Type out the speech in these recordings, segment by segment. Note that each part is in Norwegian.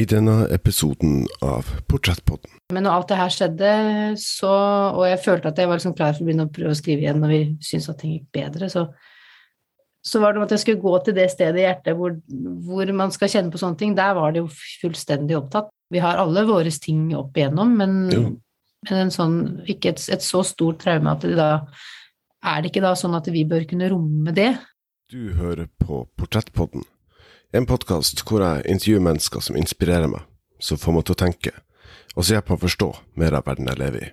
i denne episoden av Portrettpodden. Men når alt det her skjedde, så, og jeg følte at jeg var liksom klar for å begynne å prøve å skrive igjen når vi syntes at ting gikk bedre, så, så var det om at jeg skulle gå til det stedet i hjertet hvor, hvor, man skal kjenne på sånne ting. Der var det jo fullstendig opptatt. Vi har alle våre ting opp igjennom, men, men en sånn, ikke et, et, så stort traume at det da er det ikke da sånn at vi bør kunne romme det. Du hører på Portrettpodden en podkast hvor jeg intervjuer mennesker som inspirerer meg, som får meg til å tenke, og som hjelper meg å forstå mer av verden jeg lever i.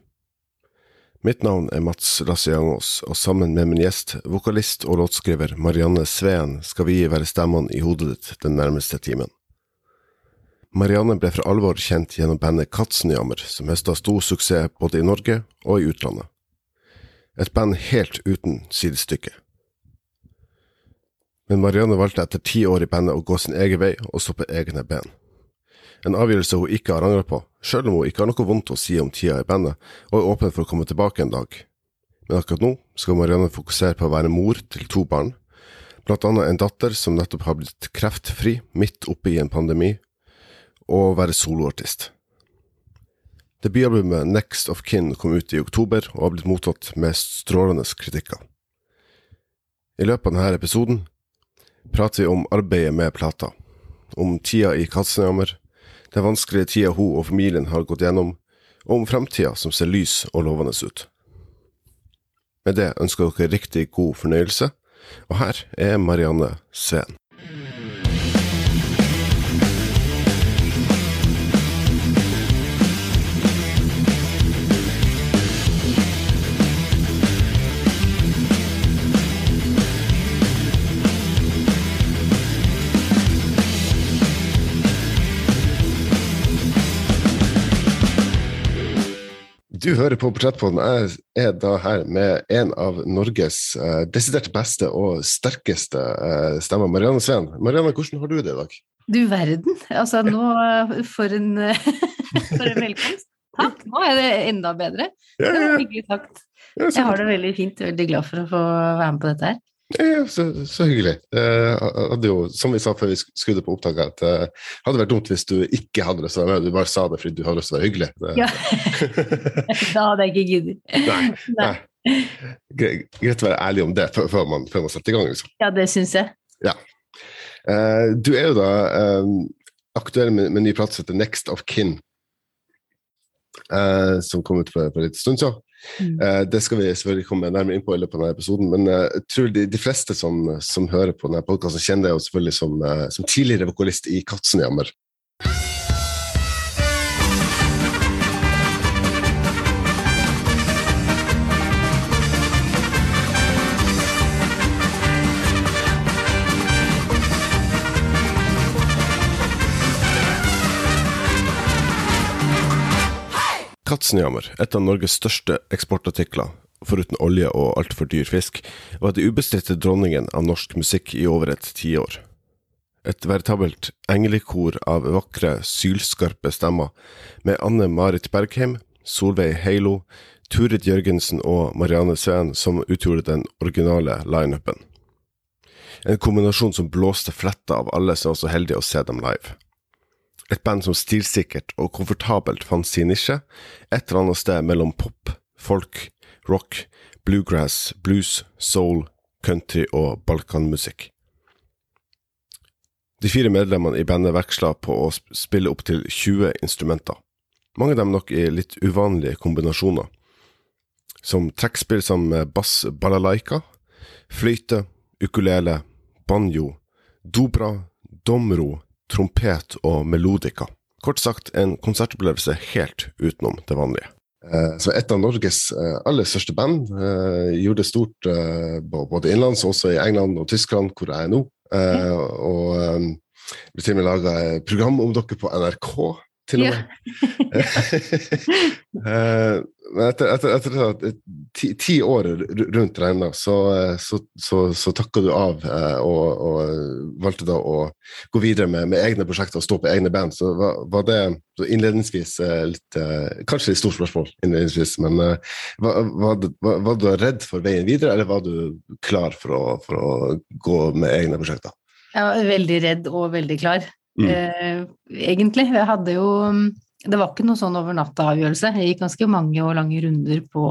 Mitt navn er Mats Lassiangos, og sammen med min gjest, vokalist og låtskriver Marianne Sveen, skal vi være stemmene i hodet ditt den nærmeste timen. Marianne ble for alvor kjent gjennom bandet Katzenjammer, som høsta stor suksess både i Norge og i utlandet. Et band helt uten sidestykke. Men Marianne valgte etter ti år i bandet å gå sin egen vei og stå på egne ben. En avgjørelse hun ikke har angret på, sjøl om hun ikke har noe vondt å si om tida i bandet, og er åpen for å komme tilbake en dag. Men akkurat nå skal Marianne fokusere på å være mor til to barn, blant annet en datter som nettopp har blitt kreftfri midt oppe i en pandemi, og være soloartist. Debutalbumet Next of Kin kom ut i oktober og har blitt mottatt med strålende kritikker. I løpet av denne episoden prater vi om arbeidet med plata, om tida i Katzenhammer, den vanskelige tida hun og familien har gått gjennom, og om fremtida som ser lys og lovende ut. Med det ønsker dere riktig god fornøyelse, og her er Marianne Sveen. Du hører på Portrettpodden. Jeg er da her med en av Norges eh, desidert beste og sterkeste eh, stemmer, Marianne Sveen. Marianne, hvordan har du det i dag? Du verden. Altså, nå For en, for en velkomst. Takk. Nå er det enda bedre. Det var hyggelig sagt. Jeg har det veldig fint. Veldig glad for å få være med på dette her. Så, så hyggelig. Eh, jo, som vi sa før vi skrudde på opptaket, at det eh, hadde vært dumt hvis du ikke hadde lyst til å være med, du bare sa det fordi du hadde lyst til å være hyggelig. Det. Ja. da hadde jeg ikke giddet. Nei. nei. Greit å være ærlig om det før, man, før man, setter i gang. Liksom. Ja, det syns jeg. Ja. Eh, du er jo da aktuell med, med ny plate som heter Next of Kin, eh, som kom ut for, for en liten stund siden. Mm. Uh, det skal vi selvfølgelig komme nærmere inn på i løpet av denne episoden, men uh, jeg tror de, de fleste som, som, hører på denne podkasten, kjenner deg jo selvfølgelig som, uh, som tidligere vokalist i Katzenjammer. Katzenjammer, et av Norges største eksportartikler, foruten olje og altfor dyr fisk, var det ubestridte dronningen av norsk musikk i over et tiår. Et veritabelt englekor av vakre, sylskarpe stemmer, med Anne Marit Bergheim, Solveig Heilo, Turid Jørgensen og Marianne Sveen som utgjorde den originale lineupen. En kombinasjon som blåste fletta av alle som var så heldige å se dem live. Et band som stilsikkert og komfortabelt fant sin nisje, et eller annet sted mellom pop, folk, rock, bluegrass, blues, soul, country og balkanmusikk. De fire medlemmene i bandet veksla på å spille opptil 20 instrumenter, mange av dem nok i litt uvanlige kombinasjoner, som trekkspill som bass balalaika, fløyte, ukulele, banjo, dobra, domro, trompet og melodika. Kort sagt en konsertopplevelse helt utenom det vanlige. Eh, så et av Norges eh, aller største band eh, gjorde det stort både innenlands og også i England og Tyskland, hvor jeg er nå. Og det ble til og med laga program om dere på NRK, til og med. Ja. etter, etter, etter ti, ti, år rundt regna, så, så, så, så takka du av eh, og, og, valgte da å gå videre med, med, egne prosjekter og stå på egne band. Så var, var det innledningsvis eh, litt eh, Kanskje litt stort spørsmål, innledningsvis, men var, var, du, var, du redd for veien videre, eller var du klar for å, for å gå med egne prosjekter? Jeg var veldig redd og veldig klar. Mm. eh, egentlig. Jeg hadde jo Det var ikke noe sånn over natta-avgjørelse. Jeg gikk ganske mange og lange runder på,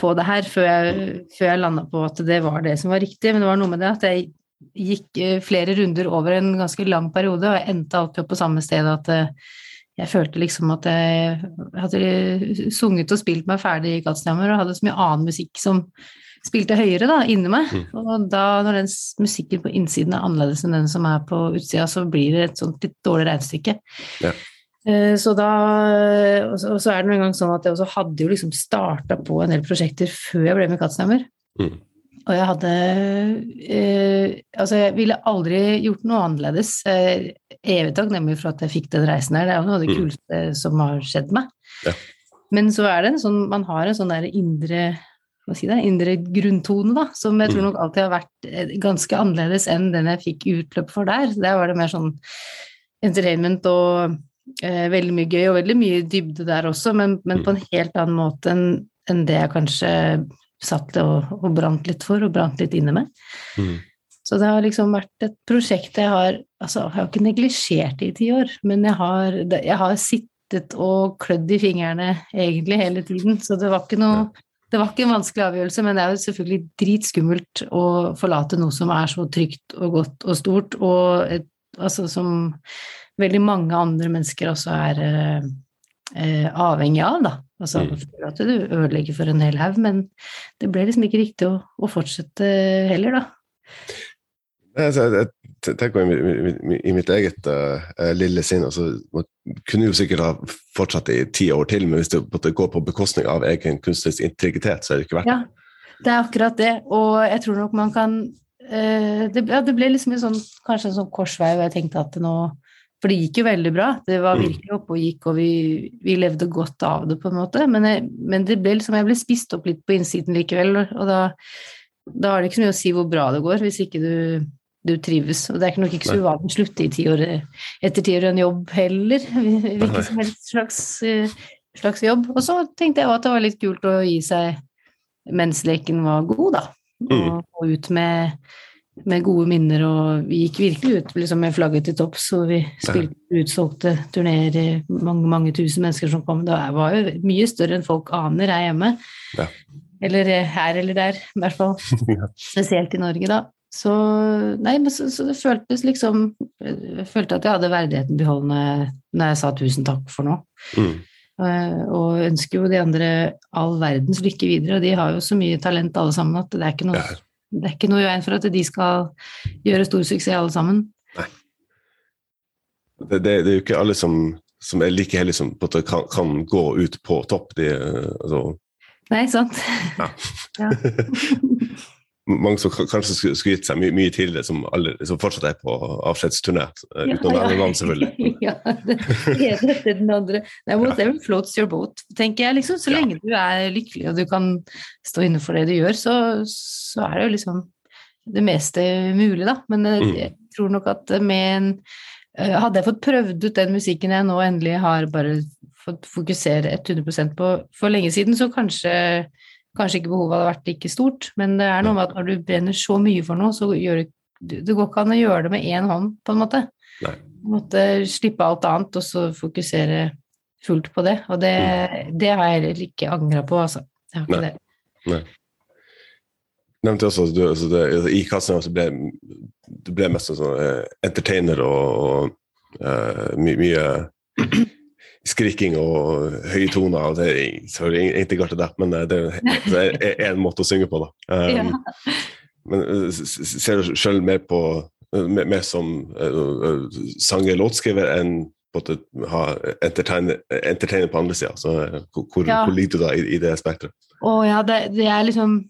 på det her før jeg, før jeg landa på at det var det som var riktig. Men det var noe med det at jeg gikk eh, flere runder over en ganske lang periode, og jeg endte alltid opp på samme sted at eh, jeg følte liksom at jeg hadde sunget og spilt meg ferdig i Katzenhammer og hadde så mye annen musikk som spilte høyere da, inni meg. Mm. Og da, når den musikken på innsiden er annerledes enn den som er på utsida, så blir det et sånt litt dårlig regnestykke. Ja. Eh, Så da, og så, er det noen gang sånn at jeg også hadde jo liksom starta på en del prosjekter før jeg ble med Katzenheimer. Mm. Og jeg hadde eh, Altså, jeg ville aldri gjort noe annerledes. evig takk, evig takknemlig for at jeg fikk den reisen her. Det er jo noe av det Mm. kuleste som har skjedd meg. Ja. Men så er det en sånn Man har en sånn der indre hva si det, indre grunntone, da, som jeg tror Mm. nok alltid har vært eh, ganske annerledes enn den jeg fikk utløp for der. Der var det mer sånn entertainment og eh, veldig mye gøy, og veldig mye dybde der også, men, men Mm. på en helt annen måte enn en det jeg kanskje satt og, og brant litt for, og brant litt inne med. Mm. Så det har liksom vært et prosjekt jeg har Altså, jeg har ikke neglisjert det i ti år, men jeg har, jeg har sittet og klødd i fingrene egentlig hele tiden, så det var ikke noe det var ikke en vanskelig avgjørelse, men det er jo selvfølgelig dritskummelt å forlate noe som er så trygt og godt og stort, og et, altså som veldig mange andre mennesker også er eh, eh, avhengig av, da. Altså Mm. at du ødelegger for en hel haug, men det ble liksom ikke riktig å, å fortsette heller, da. Altså, Jeg, tenker i, mitt eget eh, lille sinn altså, Man kunne jo sikkert ha fortsatt i ti år til, men hvis det går på bekostning av egen kunstnerisk integritet, så er det ikke verdt det. Ja, det er akkurat det, og jeg tror nok man kan eh, det, ja, det ble liksom en sånn, kanskje en sånn korsvei hvor jeg tenkte at nå For det gikk jo veldig bra, det var Mm. virkelig oppe og gikk, og vi, vi levde godt av det, på en måte, men, jeg, men det ble liksom, jeg ble spist opp litt på innsiden likevel, og da, da har det ikke så mye å si hvor bra det går, hvis ikke du du trives, og det er ikke nok ikke så uvanlig å slutte i ti år, etter ti år i en jobb heller, hvilken som helst slags, eh, slags jobb. Og så tenkte jeg også at det var litt kult å gi seg mens leken var god, da. Mm. Og gå ut med, med gode minner, og vi gikk virkelig ut liksom, med flagget til topps, og vi spilte utsolgte turneer, mange, mange tusen mennesker som kom. Det var jo mye større enn folk aner her hjemme. Ja. Eller eh, her eller der, i hvert fall. Spesielt i Norge, da. Så nei, men så, så det føltes liksom Jeg følte at jeg hadde verdigheten beholdt når jeg, sa tusen takk for nå. Mm. Uh, Og ønsker jo de andre all verdens lykke videre, og de har jo så mye talent alle sammen at det er ikke noe, Ja. det er ikke noe i veien for at de skal gjøre stor suksess alle sammen. Det, det, det er jo ikke alle som, som er like heldige som måte kan, kan gå ut på topp. De, eh, altså, Nei, sant? Ja. Ja. mange som kanskje skulle, gitt seg mye, mye tidligere, som, alle, som fortsatt er på avskjedsturné, eh, Ja, uten å nevne ja. navn, selvfølgelig. ja, det ene etter den andre. Nei, whatever floats your boat, tenker jeg. liksom. Så Ja. lenge du er lykkelig og du kan stå inne for det du gjør, så, så er det jo liksom det meste mulig, da. Men eh, Mm. jeg tror nok at med en eh, Hadde jeg fått prøvd ut den musikken jeg nå endelig har bare fått fokusere 100% på for lenge siden, så kanskje Kanskje ikke behovet hadde vært like stort, men det er noe med at når du brenner så mye for noe, så gjør det det går ikke an å gjøre det med én hånd, på en måte. Nei. Måtte slippe alt annet og så fokusere fullt på det. Og det, det har jeg heller ikke angra på, altså. Jeg har ikke Nei. det. Nevnte også du, altså det, I kassen så ble du ble mest sånn eh, entertainer og, og uh, my, mye skriking og høye toner. og det er egentlig ikke det, men eh, det er- det er en måte å synge på, da. Um, Ja. Men eh, ser du sjøl mer på eh, mer, mer som uh, sanger-låtskriver enn på at du har entertainer, entertainer på andre sida? Hvor, Ja. hvor ligger du da i, i det spekteret? Å ja, det, det er liksom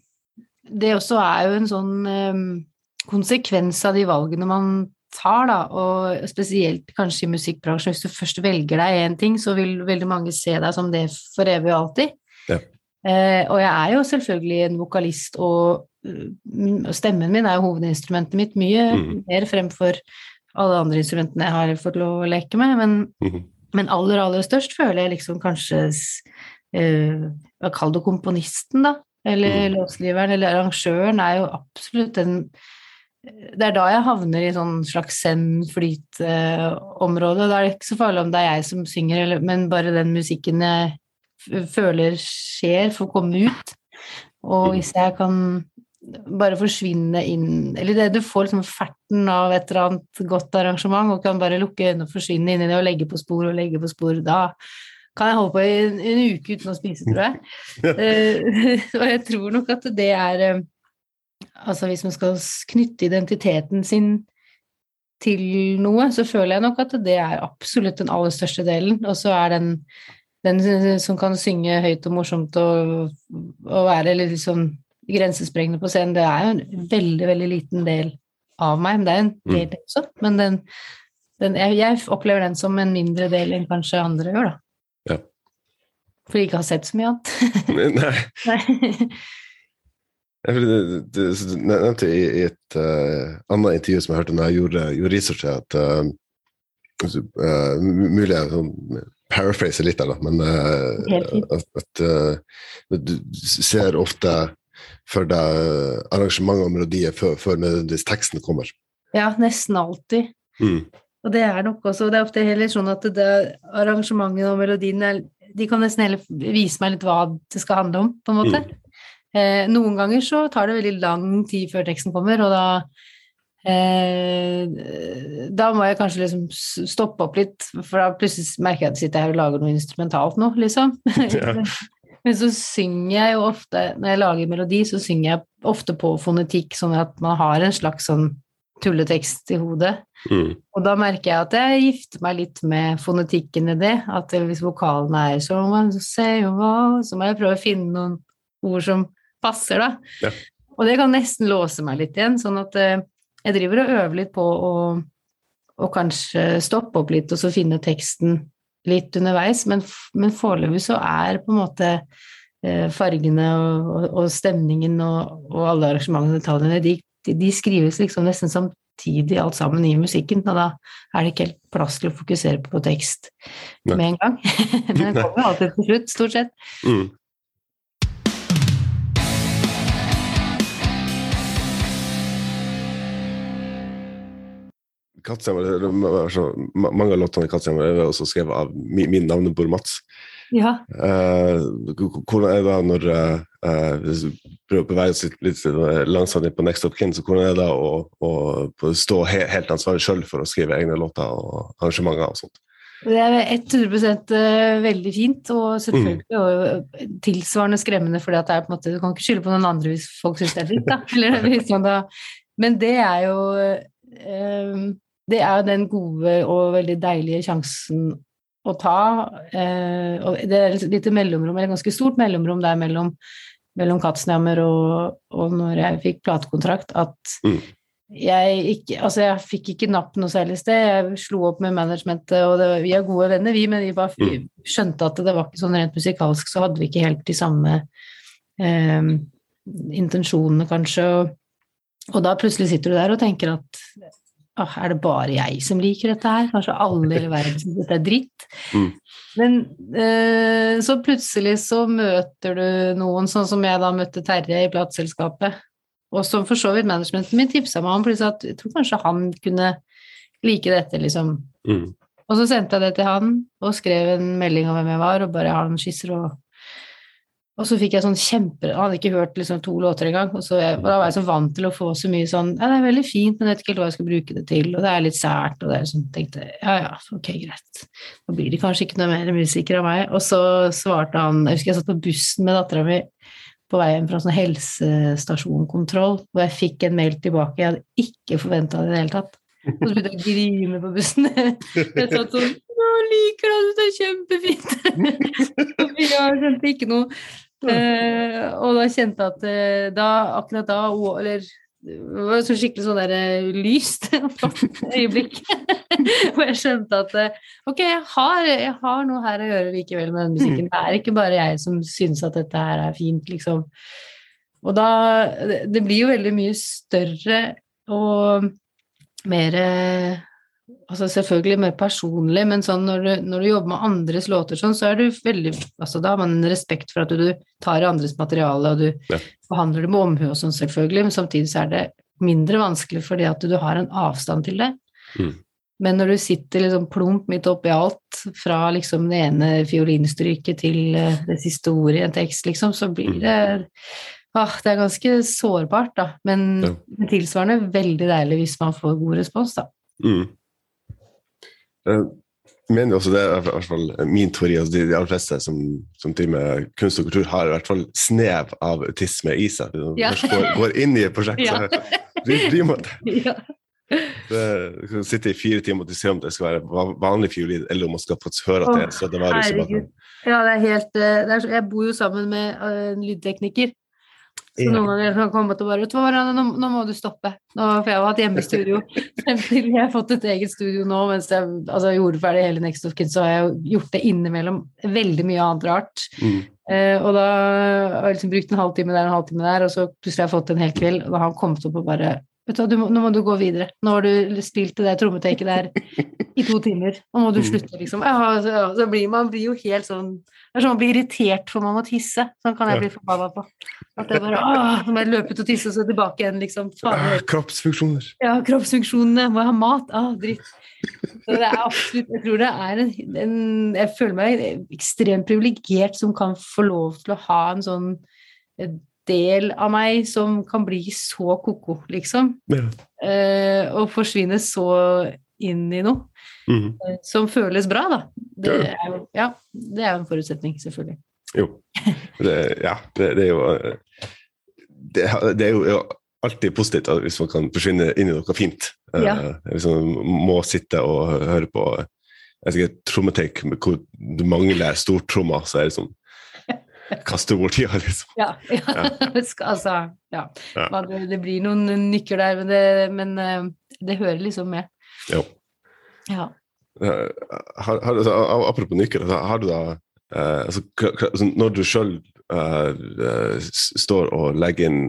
Det også er jo en sånn um, konsekvens av de valgene man tar, da, og spesielt kanskje i musikkbransjen. Hvis du først velger deg én ting, så vil veldig mange se deg som det for evig og alltid. Ja. Eh, og jeg er jo selvfølgelig en vokalist, og mm, stemmen min er jo hovedinstrumentet mitt, mye mm. mer fremfor alle andre instrumentene jeg har fått lov å leke med. men mm. men aller, aller størst føler jeg liksom kanskje eh, Hva kall det komponisten, da? Eller Mm. låtskriveren, eller arrangøren er jo absolutt den det er da jeg havner i sånn slags zen-flyt-område. Da er det ikke så farlig om det er jeg som synger, men bare den musikken jeg føler skjer, får komme ut. Og hvis jeg kan bare forsvinne inn Eller det, du får liksom ferten av et eller annet godt arrangement og kan bare lukke øynene og forsvinne inn i det og legge på spor og legge på spor. Da kan jeg holde på i en, en uke uten å spise, tror jeg. Eh, og jeg tror nok at det er eh, Altså hvis man skal knytte identiteten sin til noe, så føler jeg nok at det er absolutt den aller største delen. Og så er den, den som kan synge høyt og morsomt og, og være litt sånn grensesprengende på scenen, det er jo en veldig, veldig liten del av meg. Men det er en Mm. også. Men den, den, jeg, jeg opplever den som en mindre del enn kanskje andre gjør, da. Ja. For jeg ikke har sett så mye annet. Nei, Nei. Du nevnte i, i et uh, annet intervju som jeg hørte når jeg gjorde, gjorde research, at uh, Mulig jeg sånn, paraphraser litt der, da, men at, at du ser ofte for deg arrangementet og melodier før, før nødvendigvis teksten kommer. Ja, nesten alltid. Mm. Og det er nok også Det er ofte heller sånn at det, arrangementet og melodien er- De kan nesten heller vise meg litt hva det skal handle om, på en måte. Eh, noen ganger så tar det veldig lang tid før teksten kommer, og da eh, Da må jeg kanskje liksom stoppe opp litt, for da plutselig merker jeg at jeg sitter her og lager noe instrumentalt nå, liksom. Ja. Men så synger jeg jo ofte, når jeg lager melodi, så synger jeg ofte på fonetikk, sånn at man har en slags sånn tulletekst i hodet. Mm. Og da merker jeg at jeg gifter meg litt med fonetikken i det. At hvis vokalene er sånn, så så må jeg prøve å finne noen ord som passer, da. Ja. Og det kan nesten låse meg litt igjen, sånn at eh, jeg driver og øver litt på å, å kanskje stoppe opp litt og så finne teksten litt underveis, men, men foreløpig så er på en måte eh, fargene og, og, og stemningen og, og alle arrangementene og detaljene, de, de, de skrives liksom nesten samtidig alt sammen i musikken, og da er det ikke helt plass til å fokusere på tekst Nei. med en gang. Den kommer alltid til slutt, stort sett. Mm. Er så- mange av låtene i Kattstemmer er også skrevet av min, min navnebror Mats. Ja. Uh, hvordan er det da når du prøver å bevege oss litt, litt langsomt inn på Next Up Kin, så hvordan er det da å, å stå he, helt ansvarlig sjøl for å skrive egne låter og arrangementer og sånt? Det er 100 eh, veldig fint, og selvfølgelig og tilsvarende skremmende, for det er på en måte, du kan ikke skylde på noen andre hvis folk syns det er dritt, da. Eller, man da. Men det er jo Det er jo den gode og veldig deilige sjansen å ta. eh, og det er et lite mellomrom, eller ganske stort mellomrom der mellom, mellom Katzenhammer og, og når jeg fikk platekontrakt, at Mm. jeg ikke Altså, jeg fikk ikke napp noe særlig sted. Jeg slo opp med managementet, og det, vi er gode venner, vi, men vi bare Mm. skjønte at det var ikke sånn rent musikalsk, så hadde vi ikke helt de samme eh, intensjonene, kanskje. Og, og da plutselig sitter du der og tenker at ah, er det bare jeg som liker dette her? Kanskje alle i verden syns dette er dritt? Mm. Men eh, så plutselig så møter du noen, sånn som jeg da møtte Terje i plateselskapet, og som for så vidt managementet mitt tipsa meg om, plutselig at jeg tror kanskje han kunne like dette, liksom. Mm. Og så sendte jeg det til han, og skrev en melding om hvem jeg var, og bare har noen skisser og og så fikk jeg sånn kjempe Han hadde ikke hørt liksom to låter engang. Og så jeg, da var jeg så vant til å få så mye sånn Ja, det er veldig fint, men jeg vet ikke helt hva jeg skal bruke det til, og det er litt sært, og det er sånn tenkte Ja ja, ok, greit. Da blir det kanskje ikke noe mer musiker av meg. Og så svarte han Jeg husker jeg satt på bussen med dattera mi på vei hjem fra sånn helsestasjonkontroll, hvor jeg fikk en mail tilbake jeg hadde ikke forventa det i det hele tatt. Og så begynte jeg å grine på bussen. Jeg satt sånn Å, liker du det? Er kjempefint. Vi har skjønte ikke noe. Eh, og da kjente jeg at eh, da, akkurat da, eller det var så skikkelig sånn der eh, lyst øyeblikk. Hvor jeg skjønte at eh, ok, jeg har, jeg har noe her å gjøre likevel med den musikken. Det er ikke bare jeg som syns at dette her er fint, liksom. Og da Det blir jo veldig mye større og mer Altså selvfølgelig mer personlig, men sånn når du, når du jobber med andres låter sånn, så er du veldig Altså da har man en respekt for at du tar i andres materiale, og du Ja. behandler det med omhu og sånn, selvfølgelig, men samtidig så er det mindre vanskelig fordi at du har en avstand til det. Mm. Men når du sitter liksom plump midt oppi alt, fra liksom det ene fiolinstryket til eh, det siste ordet i en tekst, liksom, så blir det ah, Det er ganske sårbart, da. Men Ja. tilsvarende veldig deilig hvis man får god respons, da. Mm. Jeg mener også det i hvert fall min teori. Altså de, de aller fleste som, som driver med kunst og kultur, har i hvert fall snev av autisme i seg. Når Ja. først går, går inn i et prosjekt, Ja. så blir man det. Ja. Du kan sitte i fire timer og se om det skal være vanlig fiolin, eller om man skal faktisk høre at det er bakgrunnen. Ja, det er helt eh, det er, Jeg bor jo sammen med eh, en lydtekniker. Så noen ganger kan jeg komme til bare Vet du hva, nå, nå må du stoppe. Nå, for jeg har hatt hjemmestudio. Jeg har fått et eget studio nå, mens jeg altså, gjorde ferdig hele Next of Kids, så har jeg gjort det innimellom veldig mye annet rart. Mm. Eh, og da har jeg liksom brukt en halvtime der og en halvtime der, og så plutselig har jeg fått en hel kveld, og da har han kommet opp og bare Vet du hva, nå må du gå videre. Nå har du spilt det der trommeteket der i to timer. Nå må du slutte, liksom. Ja, så, blir man blir jo helt sånn Det er sånn man blir irritert for man må tisse. Sånn kan jeg bli forbanna på. At jeg bare Åh, må jeg løpe ut og tisse, og så tilbake igjen, liksom. Ah, Faen, kroppsfunksjoner. ja, kroppsfunksjonene, må jeg ha mat? Ah, dritt. Så det er absolutt Jeg tror det er en, en Jeg føler meg ekstremt privilegert som kan få lov til å ha en sånn del av meg som kan bli så ko-ko, liksom. Ja. Eh, og forsvinne så inn i noe Mm. som føles bra, da. Det er jo, ja, det er en forutsetning, selvfølgelig. Jo. Det, ja, det, det er jo eh, det, det er jo alltid positivt hvis man kan forsvinne inn i noe fint. Eh, Ja. Hvis man må sitte og høre på jeg sikkert ikke, et trommetek hvor du mangler stortromma, så er det sånn Kaste bort tida, liksom. Ja. ja. Det altså, ja. Ja. Man- Det, blir noen nykker der, men det, men det hører liksom med. Jo. Ja. Eh, Har, har, altså, apropos nykker, altså, har du da eh, altså, altså, Når du sjøl står og legger inn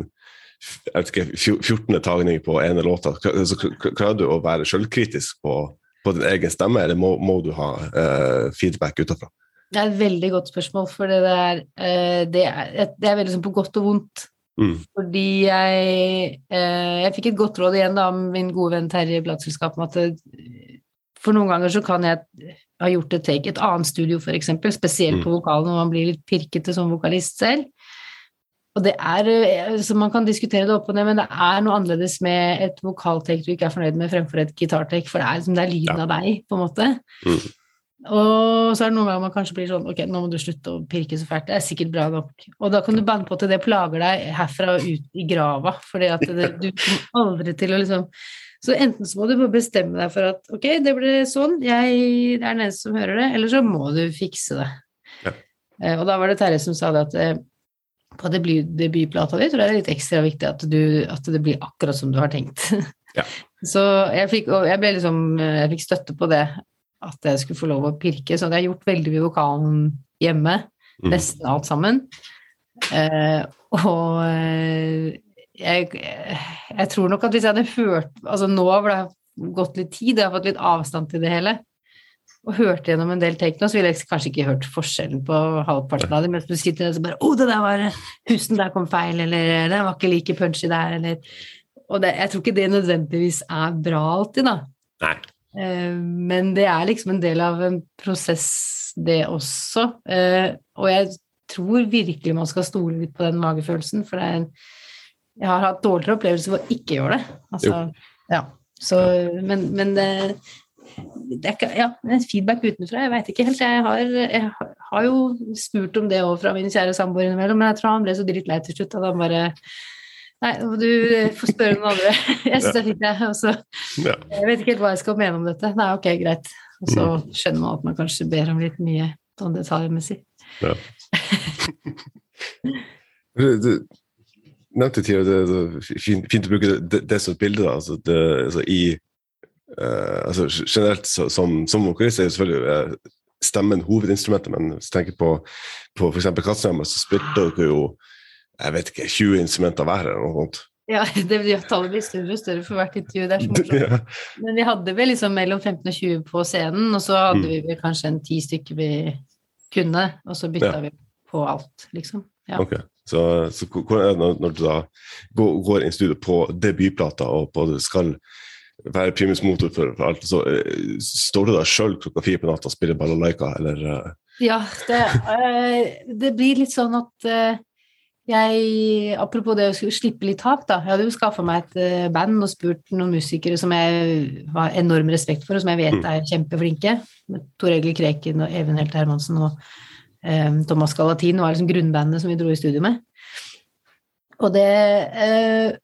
ikke, 14. tagning på ene låta, så klarer du å være sjølkritisk på, på din egen stemme, eller må, må du ha eh, feedback utafra? Det er et veldig godt spørsmål, for det er, eh, det er, det er veldig sånn på godt og vondt. Mm. Fordi jeg, eh, jeg fikk et godt råd igjen da av min gode venn Terje i plateselskapet om at for noen ganger så kan jeg ha gjort et take, et annet studio for eksempel, spesielt Mm. på vokalen når man blir litt pirkete som vokalist selv. Og det er, eh, så Man kan diskutere det opp og ned, men det er noe annerledes med et vokaltake du ikke er fornøyd med, fremfor et gitartake, for det er, liksom, det er lyden Ja. av deg, på en måte. Mm. Og så er det noen ganger man kanskje blir sånn Ok, nå må du slutte å pirke så fælt. Det er sikkert bra nok. Og da kan du banne på til det plager deg herfra og ut i grava. fordi det, du kommer aldri til å liksom Så enten så må du bestemme deg for at ok, det ble sånn, jeg det er den eneste som hører det, eller så må du fikse det. Ja. Eh, og da var det Terje som sa det at eh, på debut, debutplata di tror jeg det er litt ekstra viktig at, du, at det blir akkurat som du har tenkt. Ja. Så jeg fikk, og jeg liksom, eh, jeg fikk støtte på det, at jeg skulle få lov å pirke. Så jeg har gjort veldig mye vokalen hjemme, Mm. nesten alt sammen. Eh, og jeg, jeg tror nok at hvis jeg hadde hørt Altså nå hvor det har gått litt tid, jeg har fått litt avstand til det hele, og hørte gjennom en del take nå, så ville jeg kanskje ikke hørt forskjellen på halvparten av dem, mens du sitter der og så bare 'Å, det der var Husten der kom feil', eller 'Den var ikke like punchy der', eller Og det, jeg tror ikke det nødvendigvis er bra alltid, da. Nei. Eh, Men det er liksom en del av en prosess, det også. Eh, Og jeg tror virkelig man skal stole litt på den magefølelsen, for det er en Jeg har hatt dårligere opplevelser ved å ikke gjøre det. Altså, ja. Så, men, men det, det er ikke Ja, feedback utenfra, jeg veit ikke helt. Jeg har, jeg har jo spurt om det òg fra min kjære samboer innimellom, men jeg tror han ble så drittlei til slutt at han bare Nei, du får spørre noen andre. Jeg syns det er fint, jeg. Også. jeg vet ikke helt hva jeg skal mene om dette. Nei, ok, greit. Og så skjønner man at man kanskje ber om litt mye sånn detaljmessig. Ja. Du nevnte tidligere det, det, det, fint, å bruke det, det som et bilde. Da. Altså, det, altså, i, eh, altså, generelt så, som, som vokalist er jo selvfølgelig eh, stemmen hovedinstrumentet, men hvis du tenker på, på f.eks. Katzenhammer, så spilte dere jo jeg vet ikke, 20 instrumenter hver eller noe sånt. Ja, det, tallet blir større og større for hvert intervju. Det er så morsomt. Ja. Men vi hadde vel liksom mellom 15 og 20 på scenen, og så hadde Mm. vi vel kanskje en ti stykker vi kunne, og så bytta Ja. vi på alt, liksom. Ja. Ok. Så, så når, når du da går, går inn i studio på debutplata og på skal være primus motor for, for alt, så uh, står du da sjøl klokka fire på natta og spiller balalaika, eller uh... Ja, det, uh, det, blir litt sånn at jeg Apropos det å slippe litt tak, da. Jeg hadde jo skaffa meg et band og spurt noen musikere som jeg har enorm respekt for, og som jeg vet mm. er kjempeflinke. Tor Egil Kreken og Even Helt Hermansen og eh, Thomas Galatin var liksom grunnbandet som vi dro i studio med. Og det eh,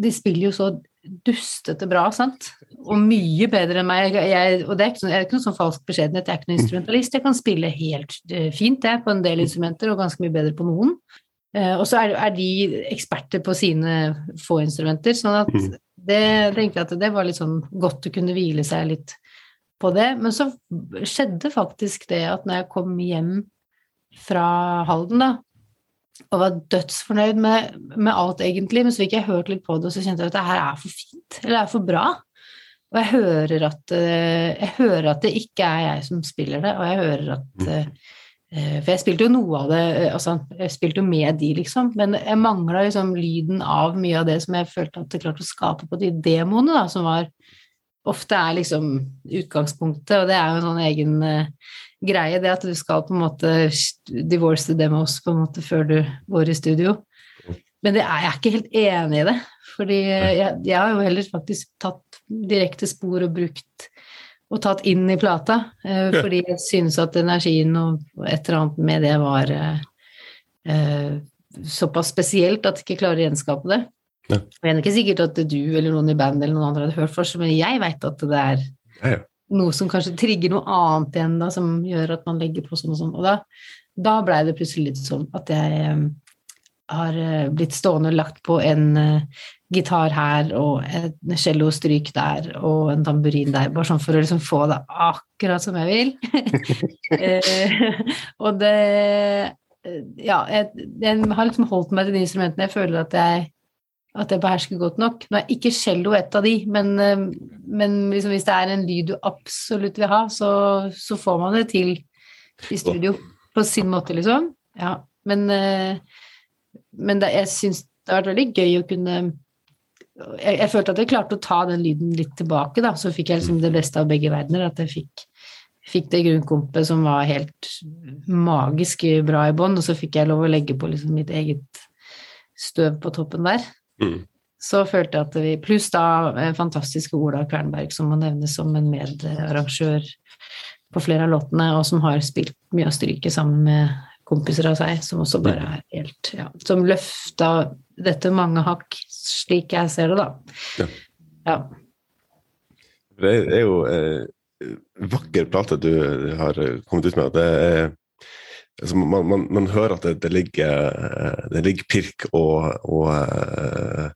De spiller jo så dustete bra, sant? Og mye bedre enn meg. Jeg, og det er ikke, jeg er ikke noe sånn falsk beskjedenhet, jeg er ikke noen instrumentalist. Jeg kan spille helt uh, fint jeg, på en del instrumenter, og ganske mye bedre på noen. Uh, og så er, er, de eksperter på sine få instrumenter, sånn at mm. det tenkte jeg at det var litt sånn godt å kunne hvile seg litt på det. Men så skjedde faktisk det at når jeg kom hjem fra Halden, da, og var dødsfornøyd med, med, alt, egentlig, men så fikk jeg hørt litt på det, og så kjente jeg at det her er for fint, eller det er for bra. Og jeg hører at, eh, jeg hører at det ikke er jeg som spiller det, og jeg hører at mm. eh, For jeg spilte jo noe av det, eh, altså jeg spilte jo med de, liksom, men jeg mangla liksom lyden av mye av det som jeg følte at jeg klarte å skape på de demoene, da, som var ofte er liksom utgangspunktet, og det er jo en sånn egen greie, det at du skal på en måte divorce dem også, på en måte før du går i studio. Men det er jeg ikke helt enig i det. Fordi jeg, jeg har jo heller faktisk tatt direkte spor og brukt og tatt inn i plata. Eh, fordi jeg synes at energien og et eller annet med det var eh, eh såpass spesielt at jeg ikke klarer å gjenskape det. Ja. Og jeg er ikke sikkert at du eller noen i bandet eller noen andre hadde hørt først, men jeg veit at det er ja, ja noe som kanskje trigger noe annet igjen, da, som gjør at man legger på sånn og sånn. Og da, da blei det plutselig litt sånn at jeg um, har uh, blitt stående og lagt på en uh, gitar her og en cellostryk der og en tamburin der, bare sånn for å liksom få det akkurat som jeg vil. og det Ja, jeg, jeg, har liksom holdt meg til de instrumentene jeg føler at jeg at jeg behersker godt nok. Nå er ikke cello et av de, men, eh, men liksom hvis det er en lyd du absolutt vil ha, så, så, får man det til i studio på sin måte, liksom. Ja, men, eh, men det, jeg syns det har vært veldig gøy å kunne jeg, jeg, følte at jeg klarte å ta den lyden litt tilbake, da. Så fikk jeg liksom det beste av begge verdener. At jeg fikk, fikk det grunnkompet som var helt magisk bra i bånn, og så fikk jeg lov å legge på liksom mitt eget støv på toppen der. Mm. Så følte jeg at vi Pluss da eh, fantastiske Ola Kvernberg, som må nevnes som en medarrangør på flere av låtene, og som har spilt mye av stryket sammen med kompiser av seg, som også bare er helt Ja, som løfta dette mange hakk, slik jeg ser det, da. Ja. ja. Det er jo eh, vakker plate du har kommet ut med. Det er altså man, man, man, hører at det, det, ligger, det ligger pirk og, og uh,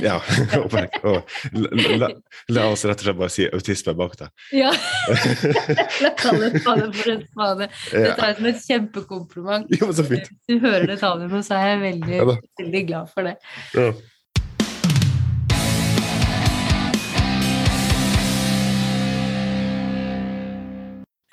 ja. og, la, la, oss rett og slett bare si autisme bak deg. Ja. La kalle spade for en spade. Det tar jeg som et kjempekompliment. Jo. Hvis du hører det nå, så er jeg veldig, ja, veldig glad for det. Ja.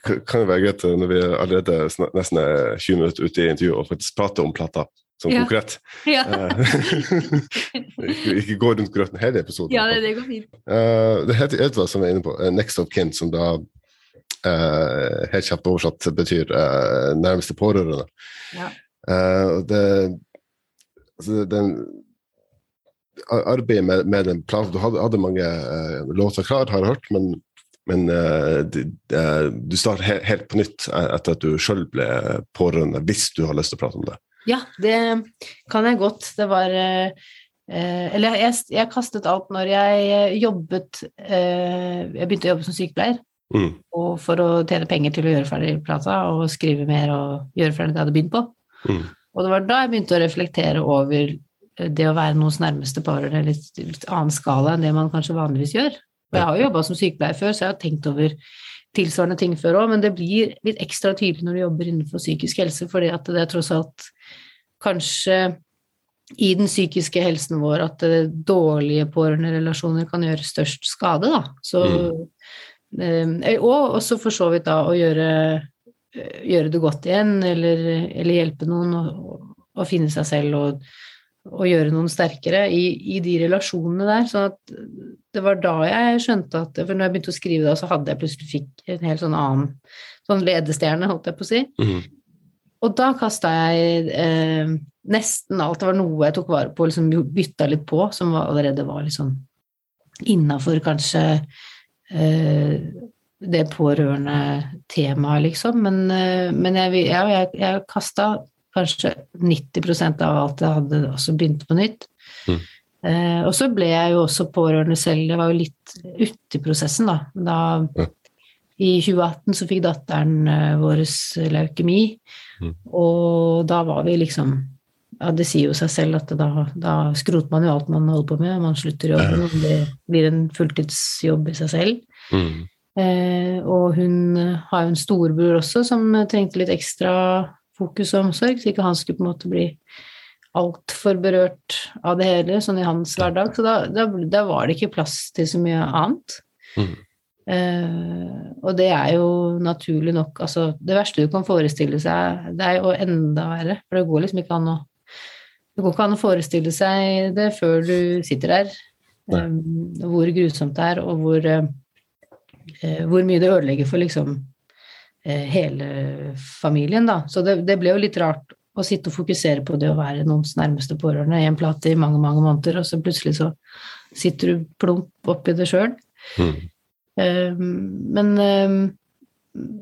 Kan jo være greit når vi er allerede nesten er 20 minutter ute i intervjuet og faktisk prater om plata som ja. konkret. Ja. ikke, ikke gå rundt grøten hele episoden. Ja, det, det går fint. Uh, det heter Edvard, som jeg er inne på, uh, Next of Kin, som da uh, helt kjapt oversatt betyr nærmeste pårørende. Ja. det, altså, den arbeidet med, med den planen Du hadde, hadde mange låter klar, har jeg hørt, men men uh, du starter he helt på nytt etter at du sjøl ble pårørende, hvis du har lyst til å prate om det. Ja, det kan jeg godt. Det var uh, Eller jeg, jeg, kastet alt når jeg jobbet uh, Jeg begynte å jobbe som sykepleier. Mm. Og for å tjene penger til å gjøre ferdig plata og skrive mer og gjøre ferdig det jeg hadde begynt på. Mm. Og det var da jeg begynte å reflektere over det å være noens nærmeste pårørende i litt, litt annen skala enn det man kanskje vanligvis gjør. Og jeg har jo jobba som sykepleier før, så jeg har tenkt over tilsvarende ting før òg, men det blir litt ekstra tydelig når du jobber innenfor psykisk helse, fordi at det er tross alt kanskje i den psykiske helsen vår at dårlige pårørenderelasjoner kan gjøre størst skade, da. Så, mm. eh, og også for så vidt da å gjøre eh, gjøre det godt igjen, eller, eller hjelpe noen å, å, finne seg selv og, og gjøre noen sterkere i, i, de relasjonene der. sånn at det var da jeg skjønte at For når jeg begynte å skrive da, så hadde jeg plutselig fikk en helt sånn annen sånn ledestjerne, holdt jeg på å si. Mm. Og da kasta jeg eh, nesten alt. Det var noe jeg tok vare på, liksom bytta litt på, som var, allerede var liksom innafor kanskje eh, det pårørende temaet, liksom. Men, eh, men jeg, ja, jeg, jeg kasta kanskje 90% av alt jeg hadde, også begynt på nytt. Mm. Eh, og så ble jeg jo også pårørende selv. Jeg var jo litt ute i prosessen, da. da ja. I 2018 så fikk datteren eh, vår leukemi, mm. og da var vi liksom ja, Det sier jo seg selv at da, da skroter man jo alt man holder på med, man slutter jobben, og det blir en fulltidsjobb i seg selv. Mm. Eh, og hun har jo en storebror også som trengte litt ekstra fokus og omsorg, så ikke han skulle på en måte bli altfor berørt av det hele, sånn i hans hverdag. Så da, da, da var det ikke plass til så mye annet. Mm. Uh, og det er jo naturlig nok altså Det verste du kan forestille seg, det er jo enda verre. For det går liksom ikke an å Det går ikke an å forestille seg det før du sitter der. Um, hvor grusomt det er, og hvor, uh, hvor mye det ødelegger for liksom hele familien, da. Så det, det, ble jo litt rart å sitte og fokusere på det å være noens nærmeste pårørende i en plate i mange, mange måneder, og så plutselig så sitter du plump oppi det sjøl. Mm. Ehm, men, ehm,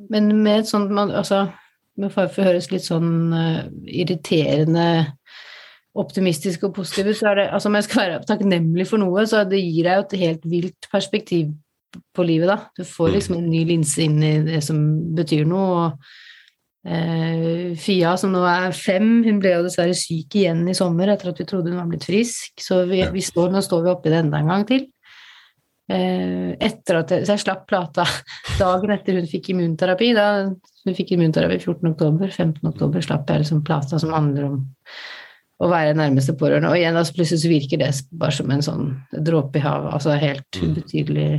men med et sånt Altså, med fare for å høres litt sånn uh, irriterende optimistisk og positiv så er det Altså, om jeg skal være takknemlig for noe, så det gir deg jo et helt vilt perspektiv på livet, da. Du får mm. liksom en ny linse inn i det som betyr noe. og Eh, Fia, som nå er fem, hun ble jo dessverre syk igjen i sommer etter at vi trodde hun var blitt frisk. Så vi, vi står, nå står vi oppi det enda en gang til. Eh, etter at jeg, Så jeg slapp plata dagen etter hun fikk immunterapi. Da hun fikk immunterapi 14.10. 15.10 slapp jeg liksom plata som handler om å være nærmeste pårørende. Og igjen, altså, plutselig så virker det bare som en sånn dråpe i havet. Altså helt mm. ubetydelig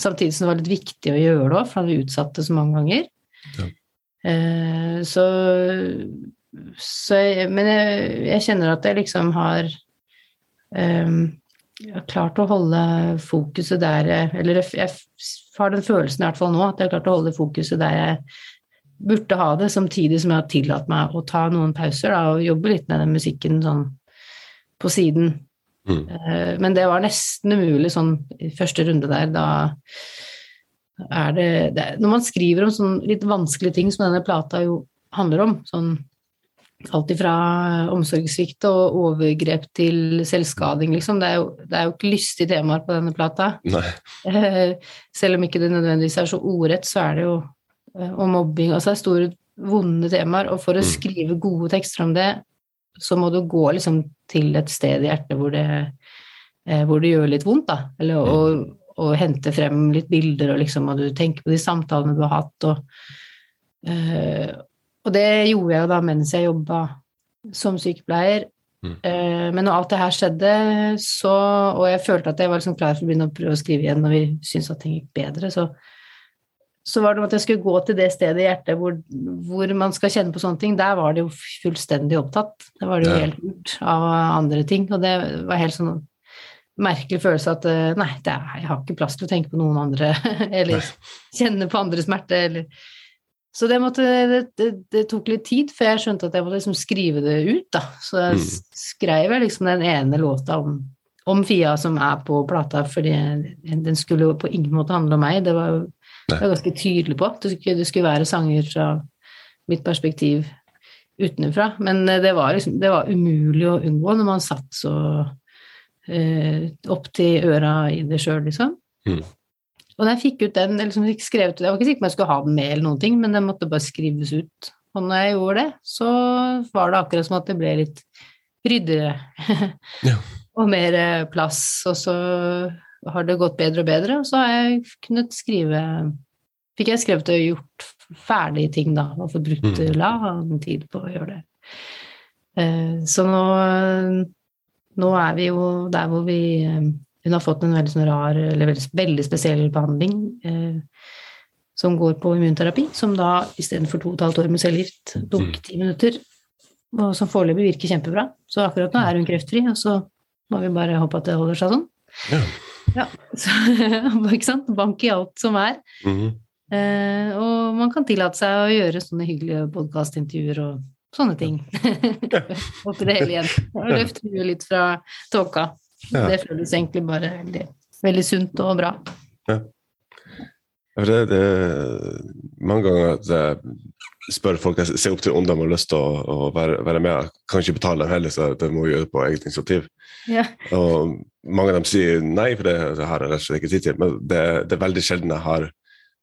Samtidig som det var litt viktig å gjøre det òg, for han hadde utsatt det så mange ganger. Ja. Eh, så, så jeg, Men jeg, jeg, kjenner at jeg liksom har um, jeg har klart å holde fokuset der Eller jeg har den følelsen i hvert fall nå at jeg har klart å holde fokuset der jeg burde ha det, samtidig som jeg har tillatt meg å ta noen pauser da, og jobbe litt med den musikken sånn på siden. Mm. Eh, men det var nesten umulig sånn i første runde der. Da er det, det Når man skriver om sånn litt vanskelige ting som denne plata jo handler om, sånn Alt ifra omsorgssvikt og overgrep til selvskading, liksom. Det er jo, det er jo ikke lystige temaer på denne plata. Eh, selv om ikke det nødvendigvis er så ordrett, så er det jo eh, Og mobbing Altså det er store, vonde temaer, og for å mm. skrive gode tekster om det, så må du gå liksom til et sted i hjertet hvor det, eh, hvor det gjør litt vondt, da. Eller å, og, å, hente frem litt bilder, og liksom, og du tenker på de samtalene du har hatt, og og det gjorde jeg jo da mens jeg jobba som sykepleier. Mm. Eh, men når alt det her skjedde, så, og jeg følte at jeg var liksom klar for å begynne å prøve å skrive igjen når vi syntes at ting gikk bedre, så, så var det om at jeg skulle gå til det stedet i hjertet hvor, hvor, man skal kjenne på sånne ting. Der var det jo fullstendig opptatt. Der var det jo helt lurt av andre ting. Og det var helt sånn merkelig følelse at eh, nei, er, jeg har ikke plass til å tenke på noen andre, eller kjenne på andres smerte, eller så det, måtte, det, det, det, tok litt tid før jeg skjønte at jeg måtte liksom skrive det ut, da. Så jeg mm. skrev jeg liksom den ene låta om, om, Fia som er på plata, fordi den skulle jo på ingen måte handle om meg. Det var jo jeg var ganske tydelig på. at det skulle være sanger fra mitt perspektiv utenfra. Men eh, det var, liksom, det var umulig å unngå når man satt så eh, opp til øra i det sjøl, liksom. Mm. Og da jeg fikk ut den, eller som fikk skrevet ut Jeg var ikke sikker på om jeg skulle ha den med, eller noen ting, men den måtte bare skrives ut. Og når jeg gjorde det, så var det akkurat som at det ble litt ryddigere. ja. og mer eh, plass. Og så har det gått bedre og bedre, og så har jeg kunnet skrive Fikk jeg skrevet og gjort ferdige ting, da, og fått brukt mm. lang tid på å gjøre det. Eh, så nå, nå er vi jo der hvor vi eh, hun har fått en veldig sånn rar, eller veldig, veldig spesiell behandling. Eh, som går på immunterapi, som da istedenfor to og et halvt år med cellegift tok ti minutter, og som foreløpig virker kjempebra. Så akkurat nå er hun kreftfri, og så må vi bare håpe at det holder seg sånn. Ja. Ja, så, ikke sant? Bank i alt som er. Mhm. Eh, og man kan tillate seg å gjøre sånne hyggelige podkastintervjuer og sånne ting. Oppi det hele igjen. Og løfte huet litt fra tåka. Ja. Det føles egentlig bare veldig, veldig sunt og bra. Ja, det, det mange ganger at jeg spør folk jeg ser opp til om de har lyst til å, å være, være med. Kan ikke betale dem heller, så det må vi gjøre på eget initiativ. Ja. Og mange av dem sier nei, for det, det har jeg rett og slett ikke tid til. Men det, det er veldig sjelden jeg har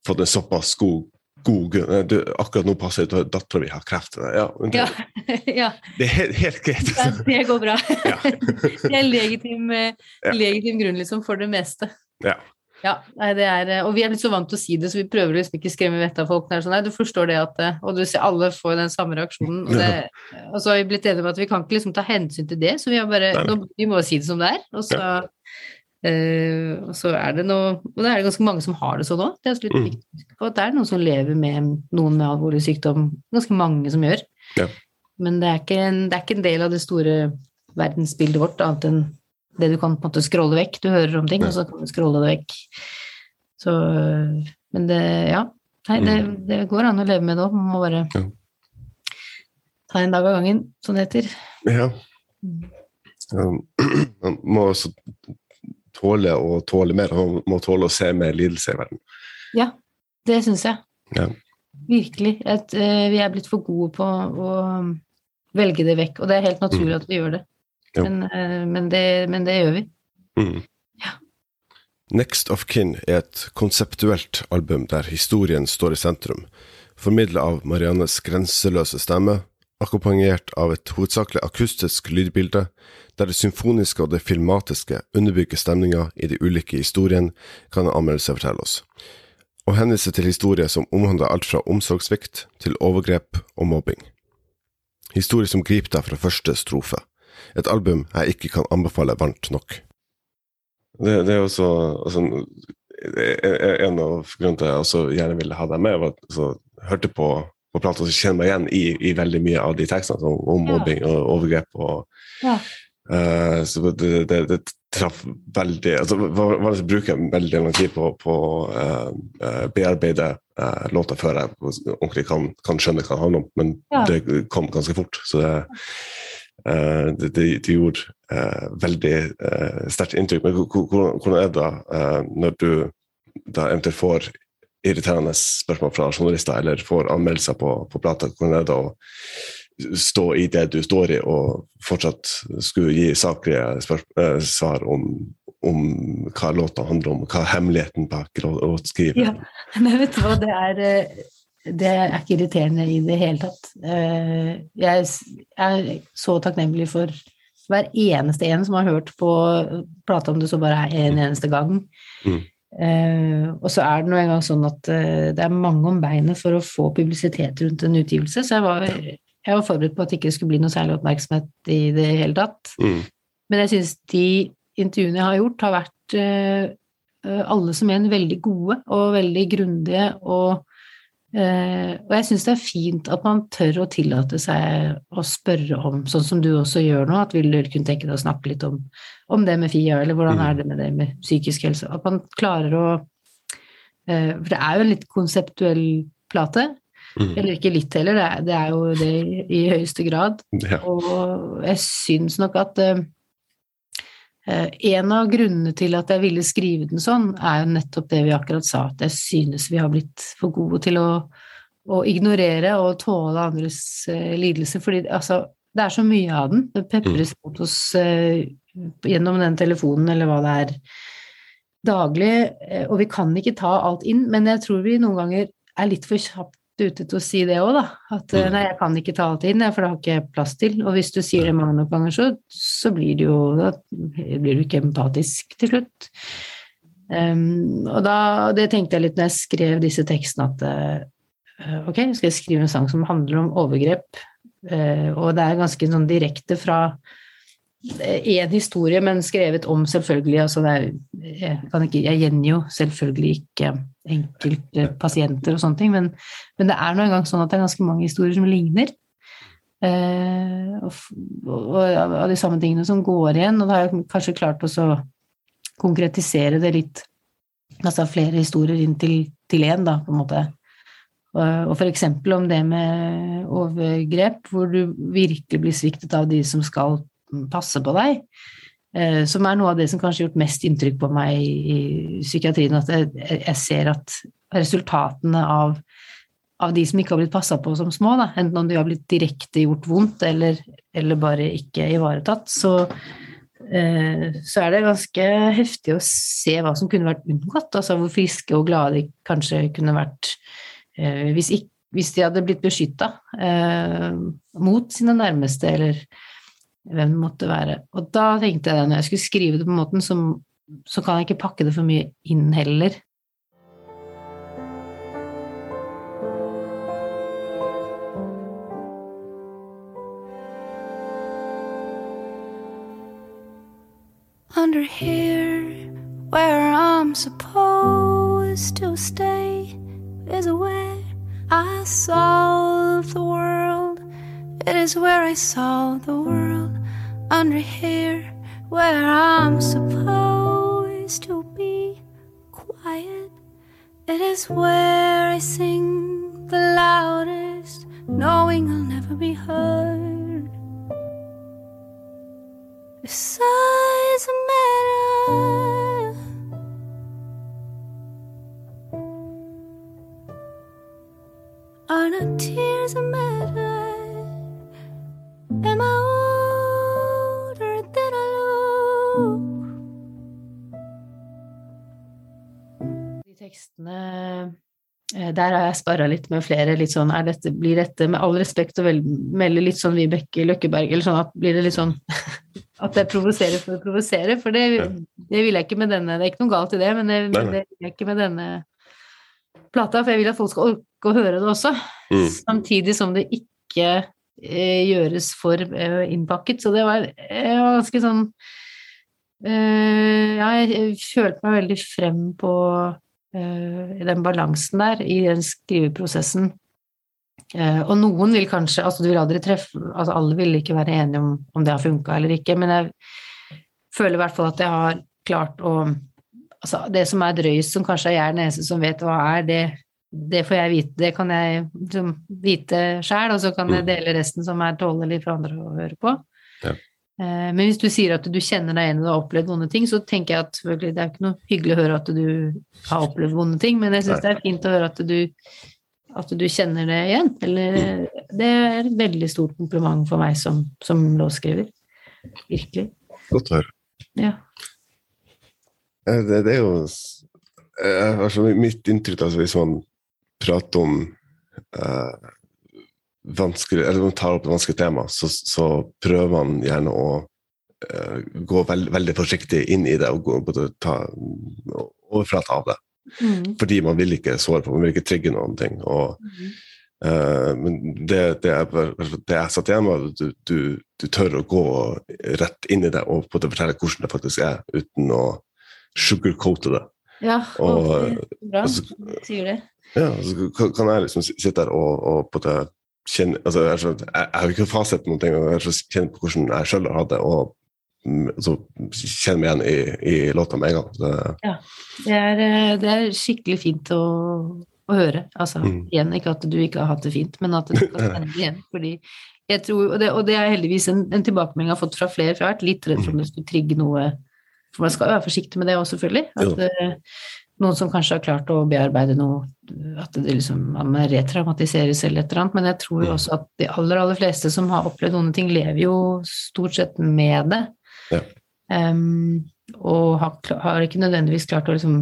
fått en såpass god, god grunn. Du, akkurat nå passer det at dattera mi har kreft. Ja, Ja. ja. det er helt, helt greit. Ja, det går bra. Ja. Det er legitim, eh, legitim grunn liksom for det meste. Ja. Ja, nei, det er, eh, og vi er blitt så vant til å si det, så vi prøver liksom ikke skremme vettet av folk. Det er sånn, nei, du forstår det at eh, Og du ser alle får den samme reaksjonen. Og, det, og så har vi blitt enige om at vi kan ikke liksom ta hensyn til det, så vi har bare nå, Vi må si det som det er. Og så, øh, og så er det noe Og det er det ganske mange som har det sånn òg. Det er litt Mm. viktig at det er noen som lever med noen med alvorlig sykdom. Ganske mange som gjør. Ja. Men det er, ikke en, det er ikke en del av det store verdensbildet vårt, annet enn det du kan på en måte scrolle vekk. Du hører om ting, og så kan du scrolle det vekk. Så, men det, ja. Nei, det, det går an å leve med det òg. Man må bare Mm. Ja. ta en dag av gangen, som det heter. Ja. Um, Man må også tåle å tåle mer. Man må tåle å se mer lidelse i verden. Ja, det syns jeg. Ja. Virkelig. At eh, vi er blitt for gode på å velge det vekk. Og det er helt naturlig at vi gjør det. Men, eh, men, det, men det gjør vi. Mm. Ja. Next of Kin er et konseptuelt album der historien står i sentrum, formidla av Mariannes grenseløse stemme, akkompagnert av et hovedsakelig akustisk lydbilde, der det symfoniske og det filmatiske underbygger stemninga i de ulike historiene, kan en anmeldelse fortelle oss. Og henvise til historier som omhandler alt fra omsorgssvikt til overgrep og mobbing. Historier som griper deg fra første strofe. Et album jeg ikke kan anbefale varmt nok. Det, det er også altså, En av grunnene til at jeg også gjerne ville ha deg med, var at altså, jeg hørte på, på plata og kjenner meg igjen i, i veldig mye av de tekstene om, om mobbing og overgrep. og Ja. Uh, så det, det, det traff veldig altså, Van- Vanligvis bruker jeg veldig lang tid på å bearbeide uh, låta før jeg ordentlig kan, kan skjønne hva det handler om, men Ja. det kom ganske fort. Så det, eh, det, det, det gjorde eh, veldig eh, sterkt inntrykk. Men hvor- hvor- hvordan er det da eh, når du da eventuelt får irriterende spørsmål fra journalister eller får anmeldelser på, på plata? Hvordan er det å stå i det du står i, og fortsatt skulle gi saklige eh, svar om, om hva låta handler om, hva er hemmeligheten bak lå- låtskrivingen? Ja. Men vet du hva, det er eh, det er ikke irriterende i det hele tatt. Eh, Jeg er så takknemlig for hver eneste en som har hørt på plata, om det så bare er en eneste gang. Mm. Uh, og så er det nå engang sånn at uh, det er mange om beinet for å få publisitet rundt en utgivelse, så jeg var, jeg var forberedt på at det ikke skulle bli noe særlig oppmerksomhet i det hele tatt. Mm. Men jeg syns de intervjuene jeg har gjort, har vært eh, alle som en veldig gode og veldig grundige. Og, og jeg syns det er fint at man tør å tillate seg å spørre om, sånn som du også gjør nå, at vil du kunne tenke deg å snakke litt om, om det med FIA, eller hvordan Mm. er det med det med psykisk helse? At man klarer å eh, For det er jo en litt konseptuell plate. Mm. Eller ikke litt heller, det er, det er jo det i, i høyeste grad. Ja. Og jeg syns nok at eh, eh, en av grunnene til at jeg ville skrive den sånn, er jo nettopp det vi akkurat sa, at jeg synes vi har blitt for gode til å, å ignorere og tåle andres eh, lidelser. Fordi altså, det er så mye av den. Det pepres mot oss eh, gjennom den telefonen eller hva det er daglig, eh, og vi kan ikke ta alt inn, men jeg tror vi noen ganger er litt for kjapt ute til å si det òg, da. At eh, Mm. nei, jeg kan ikke ta alt inn, for det har ikke jeg plass til. Og hvis du sier det mange nok ganger, så, så blir det jo Da blir du ikke empatisk til slutt. Um, og da, det tenkte jeg litt når jeg skrev disse tekstene, at uh, ok, skal jeg skrive en sang som handler om overgrep, uh, og det er ganske sånn direkte fra én historie, men skrevet om selvfølgelig altså er, jeg, ikke, jeg gjengir jo selvfølgelig ikke enkelte pasienter og sånne ting, men, men det er nå engang sånn at det er ganske mange historier som ligner. Eh, og, og, og, de samme tingene som går igjen, og da har jeg kanskje klart å konkretisere det litt. Altså flere historier inn til, til én, da, på en måte. Og, og eksempel om det med overgrep, hvor du virkelig blir sviktet av de som skal passe på deg. Eh, som er noe av det som kanskje har gjort mest inntrykk på meg i psykiatrien. At jeg, ser at resultatene av, av, de som ikke har blitt passa på som små, da, enten om de har blitt direkte gjort vondt eller, eller bare ikke ivaretatt, så, eh, så er det ganske heftig å se hva som kunne vært unngått. Altså hvor friske og glade de kanskje kunne vært eh, hvis, ikke, hvis de hadde blitt beskytta eh, mot sine nærmeste, eller hvem det måtte være. Og da tenkte jeg når jeg skulle skrive det på en måte, så, så kan jeg ikke pakke det for mye inn heller. Under here, where I'm supposed to stay, is where I solve the world. It is where I saw the world. under here where I'm supposed to be quiet. It is where I sing the loudest, knowing I'll never be heard. The size matter. Are not tears a matter? Tekstene eh, der har jeg sparra litt med flere. litt sånn, dette, Blir dette med all respekt å melde litt sånn Vibeke Løkkeberg, eller sånn at blir det litt sånn at jeg provoserer for å provosere? For det, det, vil jeg ikke med denne. Det er ikke noe galt i det, men det, det vil jeg ikke med denne plata. For jeg vil at folk skal orke å høre det også. Mm. Samtidig som det ikke eh, gjøres for eh, innpakket. Så det var, eh, var ganske sånn eh, Ja, jeg følte meg veldig frem på Eh, den balansen der i den skriveprosessen. Eh, og noen vil kanskje Altså, du vil aldri treffe Altså, alle vil ikke være enige om, om det har funka eller ikke, men jeg føler i hvert fall at jeg har klart å Altså, det som er drøyest, som kanskje er jeg den eneste som vet hva er, det, det får jeg vite, det kan jeg liksom, vite sjæl, og så kan jeg mm. dele resten som er tålelig for andre å høre på. Ja. Eh, men hvis du sier at du kjenner deg igjen og har opplevd vonde ting, så tenker jeg at det er ikke noe hyggelig å høre at du har opplevd vonde ting, men jeg syns det er fint å høre at du, at du kjenner det igjen. Eller, det er et veldig stort kompliment for meg som, som låtskriver. Virkelig. Godt å høre. Ja. Eh, det, det, er jo altså, Mitt inntrykk altså, hvis man prater om uh, vanskelig, eller man tar opp et vanskelig tema, så, så prøver man gjerne å uh, gå veld, veldig forsiktig inn i det og gå, både ta overflate av det. Mm. Fordi man vil ikke såre på, man vil ikke trigge noen ting. Og, mm. uh, men det, det, er, det jeg satt igjen med, du, du, du, tør å gå rett inn i det og fortelle hvordan det faktisk er, uten å sugarcoate det. Ja, og, bra. Altså, sier det. Ja, så kan jeg liksom sitte der og, og på det kjenne altså, jeg, jeg, jeg, har ikke fasit noen ting, jeg har kjent på hvordan jeg sjøl har hatt det, og mm, så kjenner meg igjen i, i, låta med en gang. Det, ja, det er, eh, det er, skikkelig fint å, å høre. Altså, mm. igjen, ikke at du ikke har hatt det fint, men at du kan kjenne det igjen. fordi jeg tror, og det, og det er heldigvis en, en tilbakemelding jeg har fått fra flere, for jeg har vært litt redd for om det skulle trigge noe For man skal være forsiktig med det òg, selvfølgelig. At, uh, noen som kanskje har klart å bearbeide noe At det liksom, man retraumatiseres eller et eller annet. Men jeg tror jo mm. også at de aller, aller fleste som har opplevd noen ting, lever jo stort sett med det. Ja. Um, og har, har, ikke nødvendigvis klart å liksom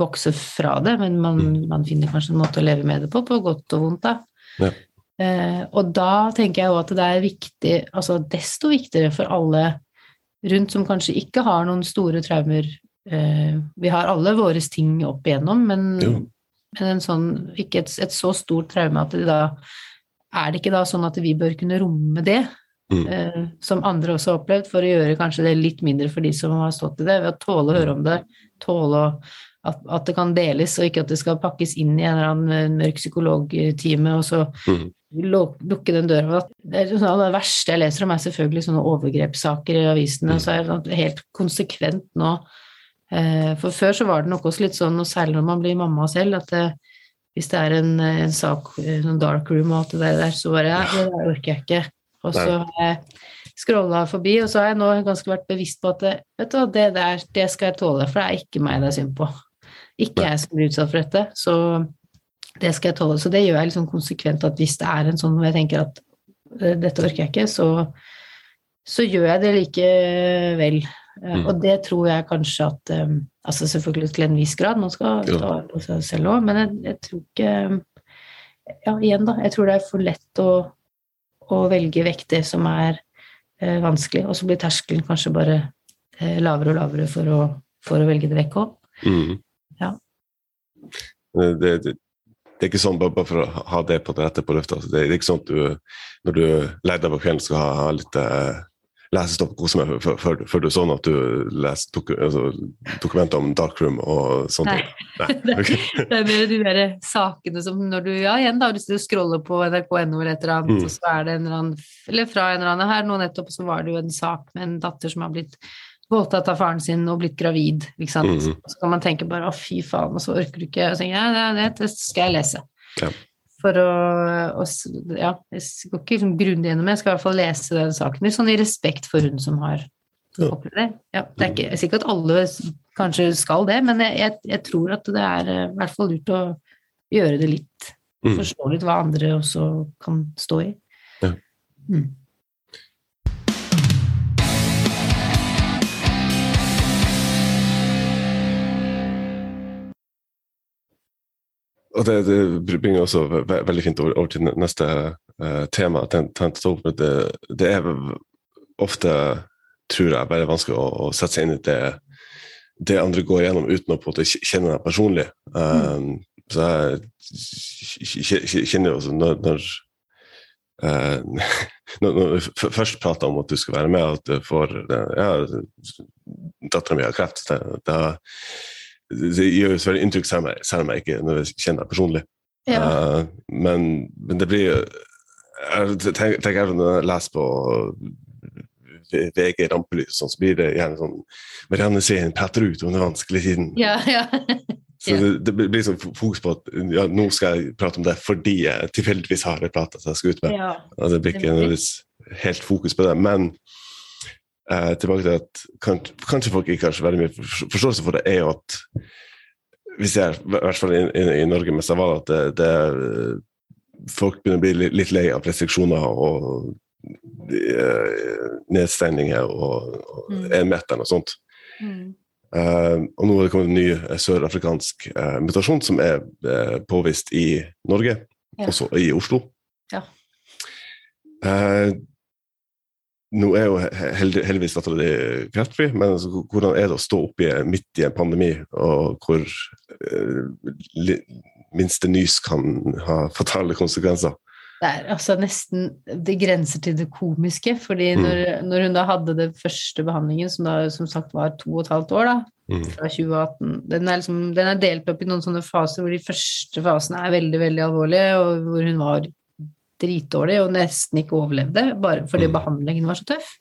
vokse fra det, men man, mm. man, finner kanskje en måte å leve med det på, på godt og vondt, da. Ja. Uh, og da tenker jeg jo at det er viktig, altså desto viktigere for alle rundt som kanskje ikke har noen store traumer vi har alle våre ting opp igjennom, men, men sånn, ikke et, et, så stort traume at det da Er det ikke da sånn at vi bør kunne romme det? Mm. eh, som andre også har opplevd, for å gjøre kanskje det litt mindre for de som har stått i det, ved å tåle å høre om det, tåle at, at det kan deles, og ikke at det skal pakkes inn i en eller annen eh, mørk psykologtime, og så Mm. luk- lukke den døra. Det, er sånn, det verste jeg leser om, er selvfølgelig sånne overgrepssaker i avisene. Mm. Så er det sånn helt konsekvent nå. Eh, For før så var det nok også litt sånn, og særlig når man blir mamma selv, at det, hvis det er en, en sak, en sånn dark room og alt det der, så bare ja, det der orker jeg ikke. Og så har jeg scrolla forbi, og så har jeg nå ganske vært bevisst på at det, vet du, det der, det skal jeg tåle, for det er ikke meg det er synd på. Ikke jeg som blir utsatt for dette, så det skal jeg tåle. Så det gjør jeg liksom konsekvent at hvis det er en sånn hvor jeg tenker at eh, dette orker jeg ikke, så, så gjør jeg det likevel. Eh, Mm. Og det tror jeg kanskje at eh, Altså selvfølgelig til en viss grad, man skal ta vare på seg selv òg, men jeg, jeg tror ikke Ja, igjen, da. Jeg tror det er for lett å, å velge det som er eh, vanskelig, og så blir terskelen kanskje bare eh, lavere og lavere for å, for å velge det vekk òg. Mm. Ja. Det, det, det, det er ikke sånn bare, for å ha det på det rette på lufta. Altså, det, det er ikke sånn at du når du deg på kvelden skal ha, ha litt eh, lesestoff stopp kose med før, før, du sånn at du leste dok altså, dokumenter om darkroom og sånne Nei. ting. Nei. Okay. Det er mer de der sakene som når du ja, igjen da, har lyst til å scrolle på nrk.no eller et eller annet, Mm. og så er det en eller annen Eller fra en eller annen her nå nettopp, så var det jo en sak med en datter som har blitt voldtatt av faren sin og blitt gravid, ikke sant. Mm. Så kan man tenke bare å, fy faen, og så orker du ikke. Og så tenker jeg, ja, det, det skal jeg lese. Ja. For å, å Ja, jeg går ikke liksom grundig gjennom jeg skal i hvert fall lese den saken litt sånn i respekt for hun som har opplevd det. Ja, det er ikke jeg er sikker at alle kanskje skal det, men jeg, jeg, jeg tror at det er eh, i hvert fall lurt å gjøre det litt. Mm. Forstå litt hva andre også kan stå i. Ja. Mm. Og det, det bringer også ve veldig fint over, over til neste uh, tema. Ten, Det, det er ofte, tror jeg, bare vanskelig å, å sette seg inn i det, det andre går gjennom uten å på en måte kjenne deg personlig. Um, Så jeg kj- kj- kjenner jo også når, når, uh, når, når vi først prater om at du skal være med, at du får eh, ja, Dattera mi har kreft. Det, det, det gjør jo selvfølgelig inntrykk, selv om jeg, selv om jeg ikke jeg kjenner deg personlig. Ja. Uh, men, men det blir jo Jeg tenker når jeg leser på VG Rampelys, sånn, så blir det gjerne sånn Marianne Sehn prater ut om den vanskelige tiden. ja, ja. Så det, det blir sånn fokus på at ja, nå skal jeg prate om det fordi jeg tilfeldigvis har en plate jeg skal ut med. ja. Altså, det blir ikke helt fokus på det. Men eh, tilbake til at kan, kanskje folk ikke har så veldig mye forståelse for det, er jo at vi ser, i hvert fall i, i, i Norge mest av alt, at det, det, er- folk begynner å bli litt, litt lei av restriksjoner og eh, nedstengninger og, og Mm. enmeteren og sånt. Mm. Uh, og nå er det kommet en ny eh, sørafrikansk uh, mutasjon som er uh, påvist i Norge, Ja. også i Oslo. Ja. Nå er jo he- heldig, heldigvis dattera di kreftfri, men altså, hvordan er det å stå oppi midt i en pandemi, og hvor eh, minste nys kan ha fatale konsekvenser? Det er altså nesten Det grenser til det komiske, fordi Mm. når, når hun da hadde den første behandlingen, som da som sagt var to og et halvt år, da, Mm. fra 2018 Den er, liksom, den er delt opp i noen sånne faser hvor de første fasene er veldig, veldig alvorlige, og hvor hun var dritdårlig og nesten ikke overlevde, bare fordi Mm. behandlingen var så tøff.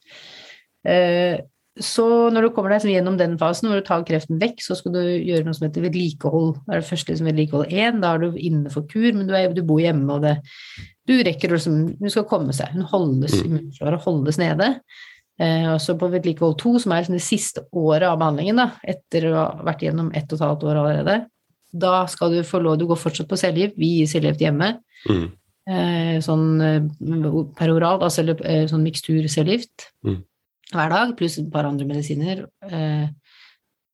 Eh, så når du kommer deg liksom gjennom den fasen, hvor du tar kreften vekk, så skal du gjøre noe som heter vedlikehold. Det er det første liksom vedlikehold én, da er du inne for kur, men du, er, du bor hjemme, og det Du rekker liksom Hun skal komme seg. Hun holdes, Mm. immunforsvaret holdes nede. Eh, og så på vedlikehold to, som er liksom det siste året av behandlingen, da, etter å ha vært gjennom ett og et halvt år allerede, da skal du få lov Du går fortsatt på cellegift, vi gir cellegift hjemme. Mm. Eh, sånn eh, peroral, altså eh, sånn miksturcellegift Mm. hver dag, pluss et par andre medisiner.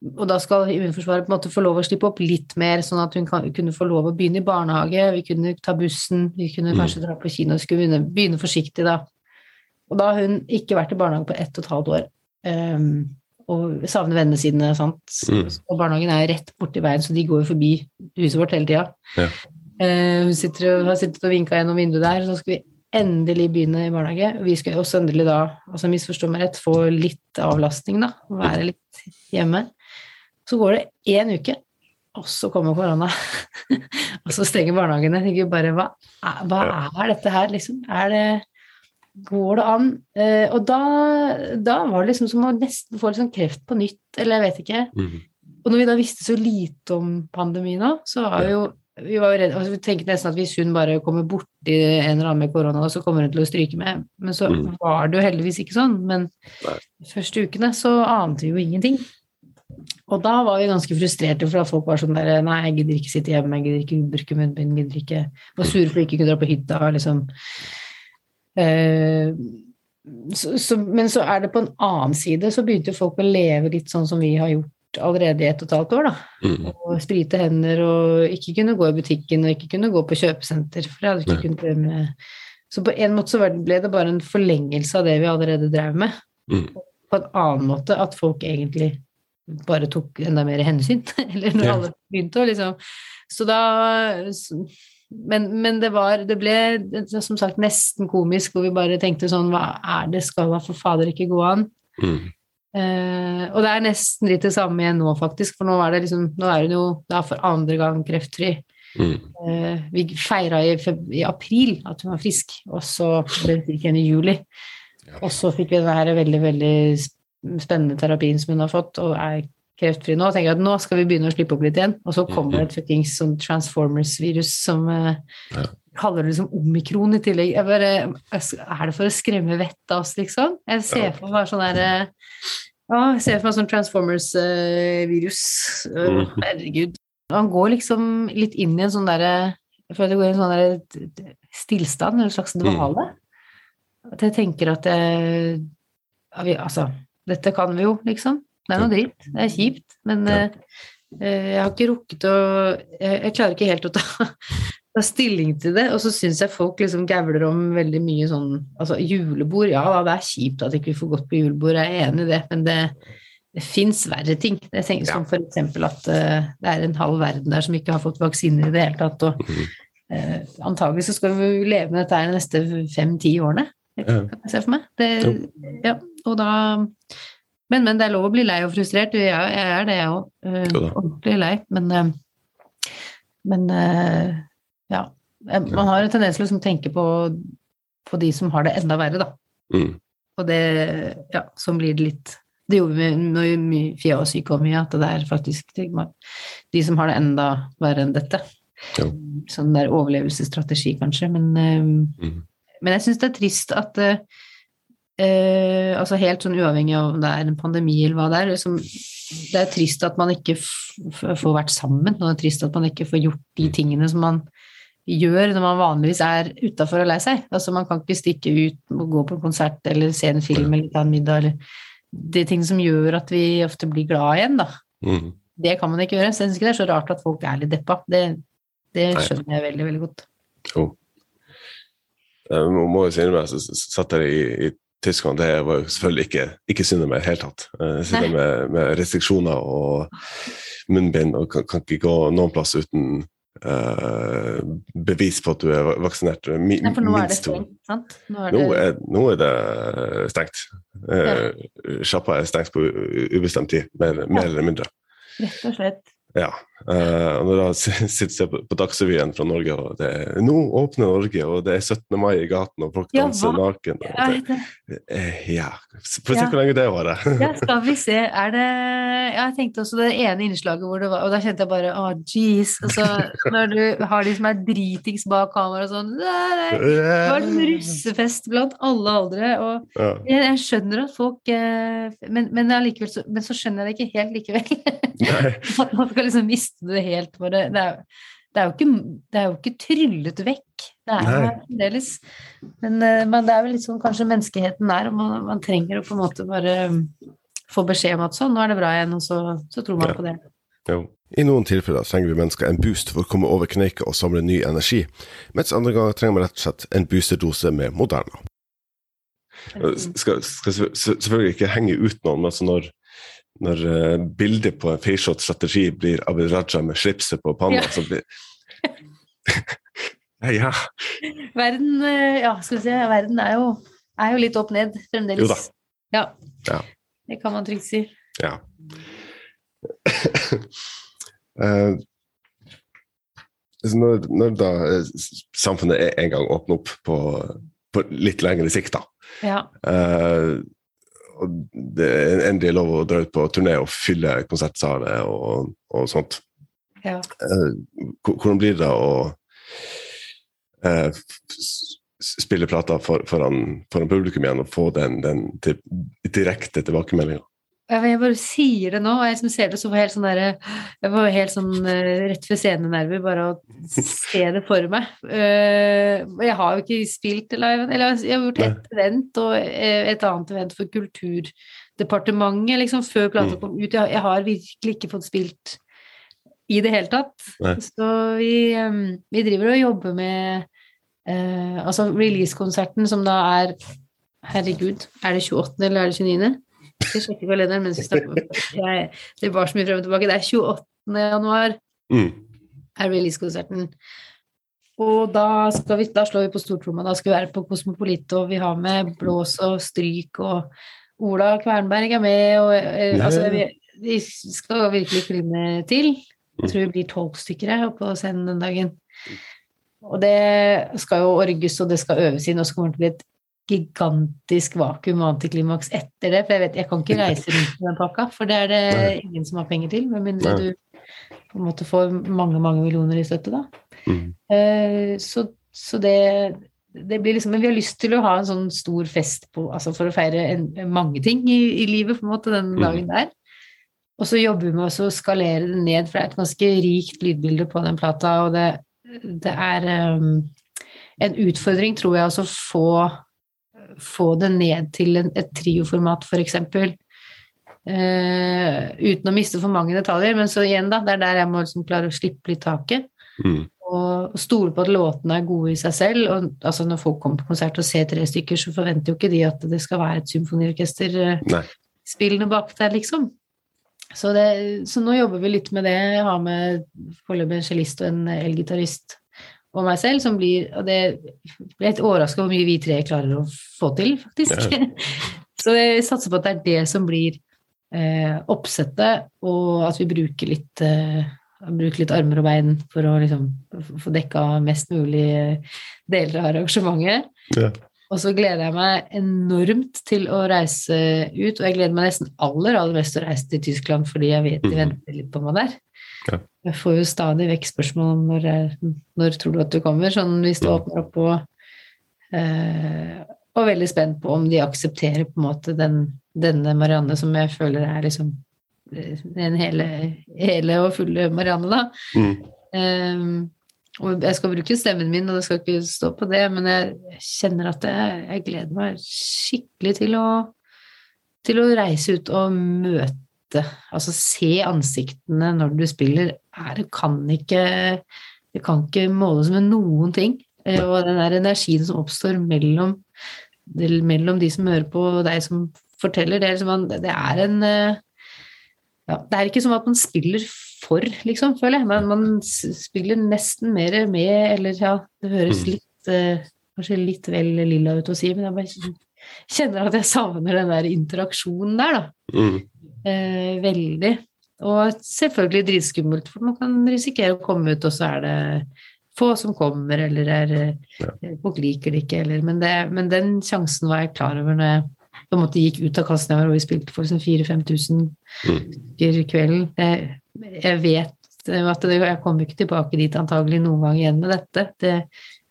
Og da skal immunforsvaret på en måte få lov å slippe opp litt mer, sånn at hun kan, kunne få lov å begynne i barnehage, vi kunne ta bussen, vi kunne Mm. kanskje dra på kino, skulle begynne, begynne forsiktig da. Og da har hun ikke vært i barnehage på ett og et halvt år, um, og savner vennene sine, sant. Mm. Og barnehagen er rett borti veien, så de går jo forbi huset vårt hele tida. Ja. Eh, hun sitter har sittet og vinka gjennom vinduet der, så skal vi endelig begynne i barnehage. Vi skal også endelig da, altså misforstå meg rett, få litt avlastning, da. Være litt hjemme. Så går det én uke, og så kommer korona. og så stenger barnehagene. Jeg tenker bare hva, hva er dette her, liksom? Er det Går det an? Eh, og da, da, var det liksom som å nesten få liksom kreft på nytt, eller jeg vet ikke. Mm. Og når vi da visste så lite om pandemi nå, så var jo vi var redde, altså vi tenkte nesten at hvis hun bare kommer borti en eller annen med korona, så kommer hun til å stryke med. Men så mm. var det jo heldigvis ikke sånn. Men de første ukene så ante vi jo ingenting. Og da var vi ganske frustrerte for at folk var sånn der Nei, jeg gidder ikke sitte hjemme, jeg gidder ikke bruke munnbind, gidder ikke Var sure for ikke kunne dra på hytta, liksom. Eh, så, så, men så er det på en annen side, så begynte folk å leve litt sånn som vi har gjort allerede i ett og et halvt år, da. Mm. Og sprite hender og ikke kunne gå i butikken og ikke kunne gå på kjøpesenter, for jeg hadde ikke kunnet gjøre med Så på en måte så ble det bare en forlengelse av det vi allerede drev med. Mm. På en annen måte at folk egentlig bare tok enda mer hensyn. Eller når ja. alle begynte å liksom Så da men, men, det var Det ble som sagt nesten komisk, hvor vi bare tenkte sånn Hva er det? Skal da for fader ikke gå an? Mm. Eh, og det er nesten litt det samme igjen nå, faktisk, for nå er det liksom Nå er hun jo da for andre gang kreftfri. Mm. Eh, vi feira i, i, april at hun var frisk, og så ble hun igjen i juli. Ja. Og så fikk vi denne veldig, veldig spennende terapien som hun har fått, og er kreftfri nå. Og tenker at nå skal vi begynne å slippe opp litt igjen. Og så kommer det et fuckings sånn Transformers-virus som eh, ja. Kaller det liksom omikron i tillegg. Jeg bare, er det for å skremme vettet av oss, liksom? Jeg ser for meg sånn der uh, ja, jeg ser for meg sånn Transformers-virus. Uh, mm. Herregud. Han går liksom litt inn i en sånn derre Jeg føler det går i en sånn derre stillstand, en slags dvale. Mm. At jeg tenker at jeg, Altså dette kan vi jo, liksom. Det er noe dritt. Det er kjipt. Men jeg har ikke rukket å jeg, klarer ikke helt å ta, ta stilling til det. Og så syns jeg folk liksom gavler om veldig mye sånn Altså, julebord, ja da, det er kjipt at ikke vi får gått på julebord, jeg er enig i det, men det, det fins verre ting. Det tenker Som for eksempel at uh, det er en halv verden der som ikke har fått vaksiner i det hele tatt. Og uh, antagelig så skal vi leve med dette her de neste fem-ti årene. Kan jeg se for meg. Det, ja, og da men, men, det er lov å bli lei og frustrert. Jeg, jeg er det, jeg òg. Uh, ordentlig lei. Men, men ja. Man har en tendens til å liksom tenke på, på, de som har det enda verre, da. Mm. Og det Ja, sånn blir det litt Det gjorde vi når Fia var syk og mye, at det er faktisk de som har det enda verre enn dette. Ja. Sånn der overlevelsesstrategi, kanskje. Men, mm. men jeg syns det er trist at Eh, altså helt sånn uavhengig av om det er en pandemi eller hva det er. Liksom, det er trist at man ikke får vært sammen, og det er trist at man ikke får gjort de tingene som man gjør når man vanligvis er utafor og lei seg. Altså Man kan ikke stikke ut og gå på en konsert eller se en film eller ta en middag eller er ting som gjør at vi ofte blir glad igjen, da. Mm. Det kan man ikke gjøre. Så jeg syns ikke det er så rart at folk er litt deppa. Det, det skjønner jeg veldig, veldig godt. Jo. Jeg må jo si at jeg satt der i, i Tyskland, det var jo selvfølgelig ikke, ikke synd om i det hele tatt. Jeg sitter med, med, restriksjoner og munnbind og kan, kan ikke gå noen plass uten uh, bevis på at du er vaksinert. Mi, Nei, for nå er det stengt, sant? Nå er det, nå er, nå er det stengt. Uh, sjappa er stengt på ubestemt tid, mer, mer eller mindre. Rett og slett. Ja. Uh, og når jeg sitter på, på Dagsrevyen fra Norge, og det er 'Nå åpner Norge', og det er 17. mai i gaten, og folk danser ja, naken det, Ja. Få se hvor lenge det varer. ja, skal vi se. Er det jeg tenkte også det ene innslaget hvor det var Og da kjente jeg bare å, oh, jeez. Altså, når du har de som er dritings bak kamera og sånn Det var en russefest blant alle aldre, og ja. jeg, jeg, skjønner at folk eh, men, men, allikevel så, men så skjønner jeg det ikke helt likevel. at man skal liksom miste det helt. For det, det, er, det, er, jo ikke, det er jo ikke tryllet vekk. Det er fremdeles men, eh, men, det er vel litt sånn kanskje menneskeheten er, og man, man, trenger å på en måte bare mm, få beskjed om at sånn, nå er det bra igjen, og så, så tror man ja. på det. Jo. I noen tilfeller trenger vi mennesker en boost for å komme over kneika og samle ny energi, mens andre ganger trenger man rett og slett en boosterdose med Moderna. Skal, skal selvfølgelig ikke henge ut noen, men altså når når uh, bildet på en feilslått strategi blir Abid Raja med slipset på panna, ja. så blir Ja. Verden, eh, ja, si, verden er jo, er jo litt opp ned fremdeles. Jo da. Ja. Ja. Det kan man trygt si. ja. uh, når, når da eh, samfunnet en gang åpner opp på, på litt lengre sikt, da, Ja. Det er endelig lov å dra ut på turné og fylle konsertsaler og, og sånt, ja. eh, hvordan blir det å eh, spille plater for, foran, foran publikum igjen og få den, den til, direkte tilbakemeldinga? Jeg bare sier det nå, og jeg som ser det, så var jeg helt sånn derre Jeg var helt sånn eh, rett ved scenenerver bare å se det for meg. Eh, Jeg har jo ikke spilt live, eller jeg har gjort ett event og eh, et annet event for Kulturdepartementet, liksom, før plata Mm. kom ut. Jeg har- virkelig ikke fått spilt i det hele tatt. Nei. Så vi, eh, vi driver og jobber med altså releasekonserten som da er Herregud, er det 28. eller er det 29.? Skal sjekke kalenderen mens vi snakker. Det var så mye frem og tilbake. Det er 28. januar Mm. er releasekonserten. Og da, vi, da slår vi på stortromma. Da skal vi være på Kosmopolito. vi har med blås og stryk, og Ola Kvernberg er med, og eh, altså vi, vi skal virkelig kline til. Mm. Jeg tror det blir tolv stykker her på scenen den dagen. Og det skal jo orges, og det skal øves inn, og så kommer det til å bli et gigantisk vakuum og antiklimaks etter det. For jeg vet, jeg kan ikke reise rundt med den pakka, for det er det Nei. ingen som har penger til, med mindre Nei. du på en måte får mange, mange millioner i støtte, da. Mm. Uh, så, så det, det blir liksom Men vi har lyst til å ha en sånn stor fest på, altså for å feire en, mange ting i, i livet, på en måte, den Mhm. dagen der. Og så jobber vi med å skalere det ned, for det er et ganske rikt lydbilde på den plata, og det, det er um, en utfordring, tror jeg, å få, få det ned til en, et trioformat, for eksempel. Eh, uten å miste for mange detaljer, men så igjen, da, det er der jeg må liksom klare å slippe litt taket Mm. og stole på at låtene er gode i seg selv. Og altså, når folk kommer på konsert og ser tre stykker, så forventer jo ikke de at det skal være et symfoniorkester uh, spillende bak der, liksom. Så, det, så nå jobber vi litt med det. Jeg har med foreløpig en cellist og en elgitarist og meg selv, som blir Og det blir litt overraska hvor mye vi tre klarer å få til, faktisk. så jeg satser på at det er det som blir eh, oppsettet, og at vi bruker litt eh, bruke litt armer og bein for å liksom få dekka mest mulig deler av arrangementet. Ja. Og så gleder jeg meg enormt til å reise ut, og jeg gleder meg nesten aller, aller mest til å reise til Tyskland, fordi jeg vet de Mhm. venter litt på meg der. Ja. Jeg får jo stadig vekk spørsmål om når, når tror du at du kommer, sånn hvis du åpner opp og eh, Og veldig spent på om de aksepterer på en måte den, denne Marianne som jeg føler er liksom eh, den hele, hele og fulle Marianne, da. Mm. Eh, og jeg skal bruke stemmen min, og det skal ikke stå på det, men jeg kjenner at jeg, jeg gleder meg skikkelig til å, til å reise ut og møte, altså se ansiktene når du spiller. Er, det kan ikke det kan ikke måles med noen ting. Eh, Og den der energien som oppstår mellom, mellom de som hører på, og deg som forteller, det er, liksom, det er en eh, ja, Det er ikke som at man spiller for, liksom, føler jeg. Men man spiller nesten mer med, eller ja, det høres Mm. litt eh, Kanskje litt vel lilla ut å si, men jeg bare kjenner at jeg savner den der interaksjonen der, da. Mm. Eh, veldig. Og selvfølgelig dritskummelt, for man kan risikere å komme ut, og så er det få som kommer, eller er, Ja. eh, folk liker det ikke, eller men, det, men den sjansen var jeg klar over når jeg på en måte gikk ut av kassen jeg var, og vi spilte for sånn 4000-5000 Mm. kvelden. Jeg, jeg vet at det, jeg kommer ikke tilbake dit antagelig noen gang igjen med dette. Det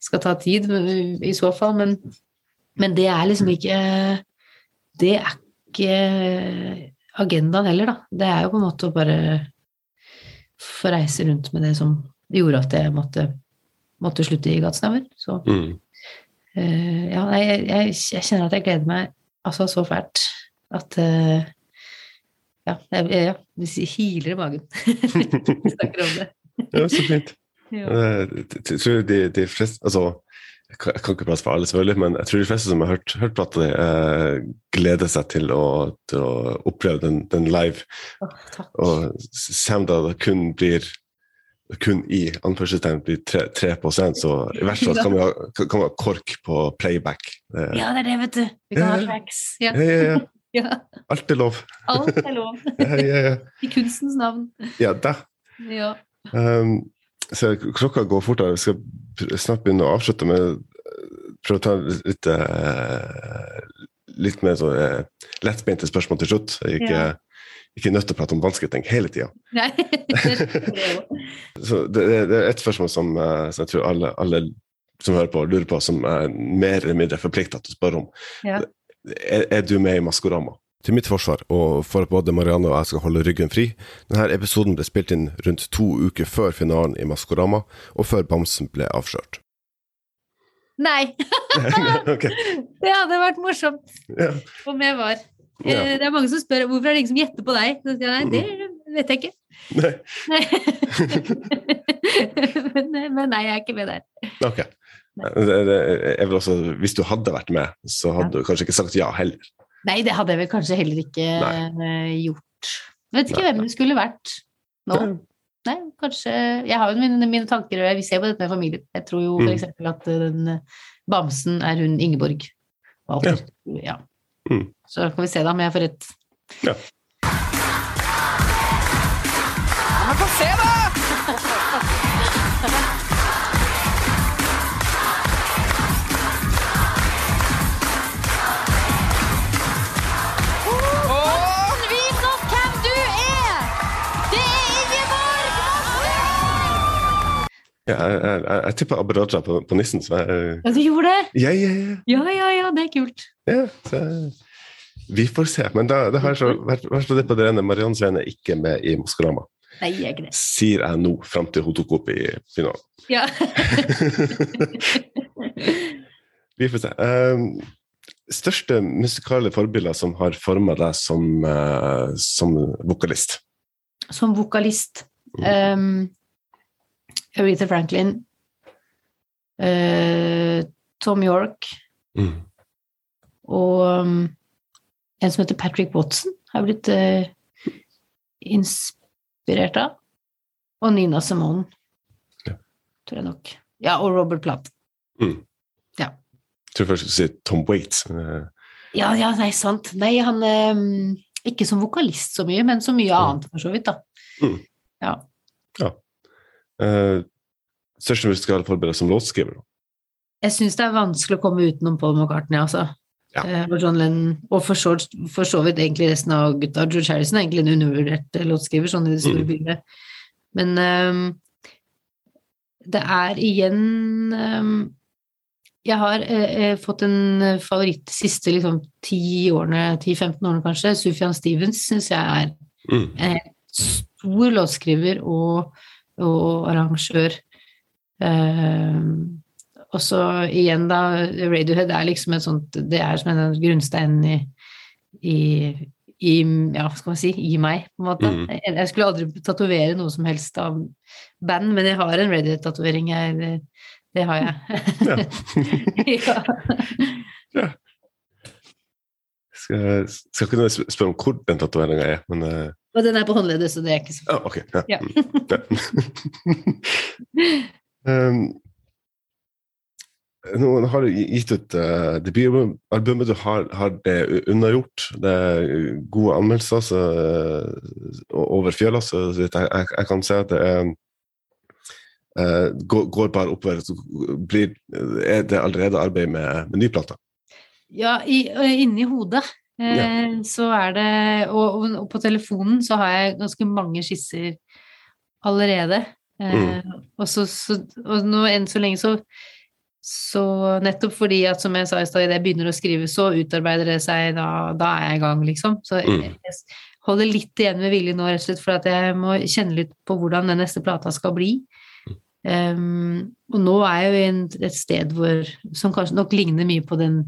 skal ta tid i så fall, men, men det er liksom ikke Det er ikke agendaen heller, da. Det er jo på en måte å bare få reise rundt med det som gjorde at jeg måtte, måtte slutte i Gatsnauer. Så Mm. uh, ja, jeg, jeg, jeg kjenner at jeg gleder meg altså så fælt at uh, ja, jeg, ja, det hiler i magen. Vi snakker om det. Ja, så fint. Ja. Uh, Jeg tror de, de fleste Altså, jeg kan, jeg kan ikke prate for alle, selvfølgelig, men jeg tror de fleste som har hørt, hørt di, eh, gleder seg til å, til å oppleve den, den live. Oh, takk. Og se om det kun blir kun i anførselstegn blir 3, 3% så i hvert fall kan vi ha, kan vi ha kork på playback. Eh. Ja, det er det, vet du. Vi kan ha Ja. tracks. Ja. ja, ja, ja. ja. Alt er lov. Alt er lov. Ja, ja, ja. I kunstens navn. ja da. Ja. Um, så klokka går fortere. Vi skal snart begynne å avslutte, men prøve å ta litt, uh, litt mer så, uh, lettbeinte spørsmål til slutt. Ikke, Ja. ikke nødt til å prate om vanskelige ting hele tida. Det det er et spørsmål som, som jeg tror alle, alle som hører på, lurer på, som er mer eller mindre forplikta til å spørre om. Ja. Er, er du med i Maskorama? Til mitt forsvar, og for at både Marianne og jeg skal holde ryggen fri, denne episoden ble spilt inn rundt to uker før finalen i Maskorama, og før Bamsen ble avslørt. Nei, okay. det hadde vært morsomt ja. om jeg var. Ja. Eh, Det er mange som spør hvorfor er det ingen som gjetter på deg. Så sier jeg, nei, det vet jeg ikke. Nei, Nei. men, men nei, jeg er ikke med der. ok. Jeg vil også, hvis du hadde vært med, så hadde du kanskje ikke sagt ja heller. Nei, det hadde jeg vel kanskje heller ikke Nei. gjort. Jeg vet ikke Nei. hvem det skulle vært nå. Nei. Nei, kanskje Jeg har jo mine, mine tanker, og vi ser på dette med familien. Jeg tror jo Mm. eksempel at eh, den eh, bamsen er hun Ingeborg Walter. Ja. Mm. Så kan vi se da om jeg får rett. Ja. Men få se, da! Ja, jeg, jeg, jeg, jeg tipper Abid Raja på, på nissen, så jeg Ja, du gjorde det? Ja, ja, ja. Ja, ja, ja, det er kult. ja så, vi får se. Men da, det har så vært vært på det på det rene. Mariann Sveen er ikke med i Maskorama, Nei, jeg er ikke det. sier jeg nå, fram til hun tok opp i finalen. Ja. Vi får se. Um, største musikale forbilder som har forma deg som, uh, som vokalist? Som vokalist um, Aretha Franklin, eh, Tom York Mm. og um, en som heter Patrick Watson, har blitt eh, inspirert av. Og Nina Simone, Ja. tror jeg nok. Ja, og Robert Plant. Jeg tror først du skulle si Tom Waits. eh, Ja, ja, nei, sant. Nei, han eh, Ikke som vokalist så mye, men så mye annet, for så vidt, da. Mm. Ja. Eh, største skal forbilder som låtskriver? Jeg syns det er vanskelig å komme utenom Paul McCartney, altså. Ja. Eh, Og John Lennon, og for så, for så vidt egentlig resten av gutta. George Harrison er egentlig en undervurdert eh, låtskriver, sånn i det store Mm. bildet. Men ehm, det er igjen ehm, Jeg har eh, eh, fått en eh, favoritt de siste liksom, 10 årene, 10-15 årene kanskje. Sufjan Stevens syns jeg er Mm. en stor låtskriver og, og arrangør. Ehm, og så igjen, da, Radiohead er liksom et sånt Det er som en grunnstein i, i, i Ja, skal man si I meg, på en måte. Mm. Jeg, jeg skulle aldri tatovere noe som helst av band, men jeg har en Radiohead-tatovering. Det, det har jeg. Ja. ja. Skal, skal ikke spørre om hvor den tatoveringa er, men uh... Og den er på håndleddet, så det er ikke så ah, ok. Ja. Ja. Mm. Um, nå har du gitt ut uh, debutalbumet. Du har, har det unnagjort. Det er gode anmeldelser så, uh, over fjøla, så jeg, jeg, jeg kan se at det er uh, går, går bare oppover. Så blir, er det allerede arbeid med, med ny plate? Ja, i, øh, inni hodet. Eh, Ja. Så er det og, og, og på telefonen så har jeg ganske mange skisser allerede. Eh, og, så, så, og nå enn så lenge så så nettopp fordi at, som jeg sa i stad, idet jeg begynner å skrive, så utarbeider det seg, da, da er jeg i gang, liksom. Så Mm. jeg holder litt igjen med vilje nå, rett og slett for at jeg må kjenne litt på hvordan den neste plata skal bli. Um, og nå er jeg jo i en, et sted hvor, som kanskje nok ligner mye på den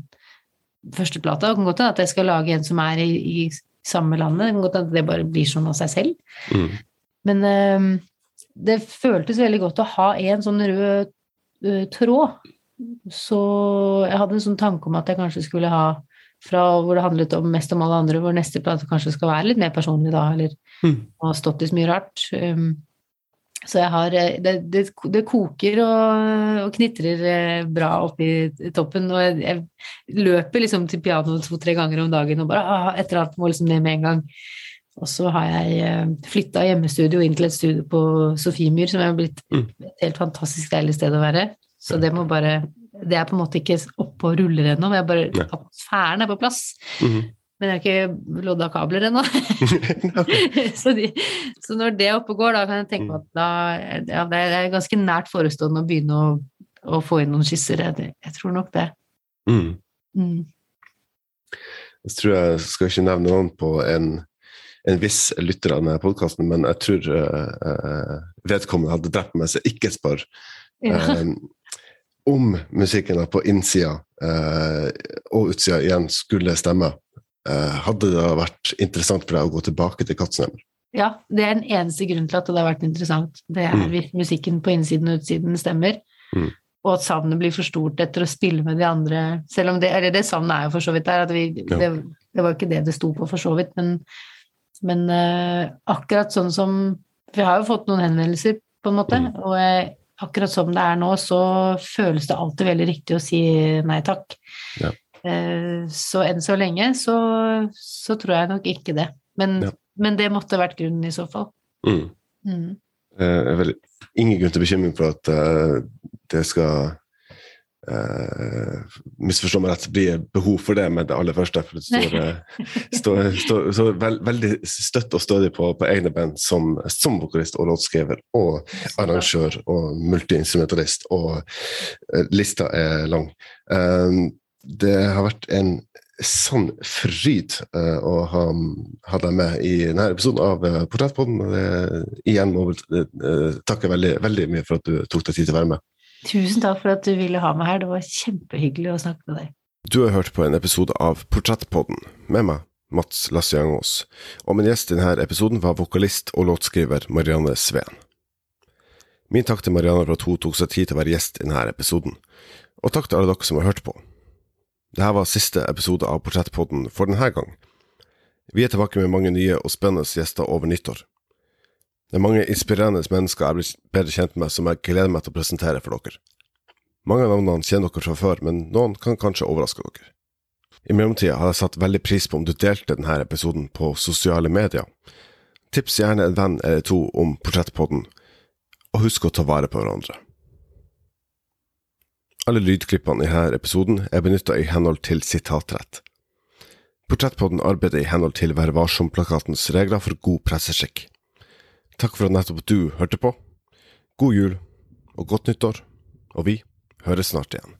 første plata. Det kan godt hende at jeg skal lage en som er i, i samme landet. Det kan godt hende at det bare blir sånn av seg selv. Mm. Men um, det føltes veldig godt å ha en sånn rød uh, tråd. Så jeg hadde en sånn tanke om at jeg kanskje skulle ha fra hvor det handlet om mest om alle andre, hvor neste plate kanskje skal være litt mer personlig da, eller Mm. har stått i så mye rart. Um, Så jeg har eh, Det, det, det koker og, og knitrer eh, bra oppi toppen, og jeg, jeg løper liksom til pianoet to-tre ganger om dagen og bare ah, et eller annet må liksom ned med en gang. Og så har jeg flytta hjemmestudio inn til et studio på Sofiemyr, som er blitt Mm. et helt fantastisk deilig sted å være. Så det må bare Det er på en måte ikke oppe og ruller ennå, men jeg bare atmosfæren er på plass. Mhm. Men jeg har ikke lodda kabler ennå. så, de, så når det oppegår, oppe går, da kan jeg tenke meg at da, ja, det er ganske nært forestående å begynne å, å få inn noen skisser. Jeg, jeg tror nok det. Mm. Mm. Jeg tror jeg skal ikke nevne noen på en, en viss lytter av denne podkasten, men jeg tror uh, vedkommende hadde drept meg, så ikke spør Ja. eh, om musikken på innsida uh, og utsida igjen skulle stemme. Eh, hadde det vært interessant for deg å gå tilbake til Katzenheimer? ja, det er den eneste grunnen til at det har vært interessant. Det er Mm. hvis musikken på innsiden og utsiden stemmer. Mm. Og at savnet blir for stort etter å spille med de andre. Selv om det, eller det savnet er jo for så vidt der. At vi, Ja. det, det var jo ikke det det sto på, for så vidt. Men, men uh, akkurat sånn som Vi har jo fått noen henvendelser, på en måte. Mm. Og eh, akkurat som det er nå, så føles det alltid veldig riktig å si nei takk. Ja. Eh, Så enn så lenge så, så tror jeg nok ikke det. Men, Ja. men det måtte vært grunnen i så fall. Mm. Mm. Eh, vel ingen grunn til bekymring for at uh, det skal uh, misforstå meg rett, bli behov for det med det aller første. For det står, står, står, står veld, veldig støtt og stødig på, på egne band som, som vokalist og låtskriver og arrangør og multiinstrumentalist, og uh, lista er lang. Eh, det har vært en sånn fryd eh, å ha, ha deg med i denne episoden av uh, Portrettpodden. og Igjen må jeg uh, takke veldig, veldig mye for at du tok deg tid til å være med. Tusen takk for at du ville ha meg her. Det var kjempehyggelig å snakke med deg. Du har hørt på en episode av Portrettpodden med meg, Mats Lasse og min gjest i denne episoden var vokalist og låtskriver Marianne Sveen. Min takk til Marianne for at hun tok seg tid til å være gjest i denne episoden, og takk til alle dere som har hørt på. Dette var siste episode av Portrettpodden for denne gang. Vi er tilbake med mange nye og spennende gjester over nyttår. Det er mange inspirerende mennesker jeg blir bedre kjent med som jeg gleder meg til å presentere for dere. Mange av navnene kjenner dere fra før, men noen kan kanskje overraske dere. I mellomtida hadde jeg satt veldig pris på om du delte denne episoden på sosiale medier. Tips gjerne en venn eller to om Portrettpodden, og husk å ta vare på hverandre. Alle lydklippene i denne episoden er benytta i henhold til sitatrett. Portrettpodden arbeider i henhold til Vær varsom-plakatens regler for god presseskikk. Takk for at nettopp du hørte på. God jul og godt nyttår, og vi høres snart igjen.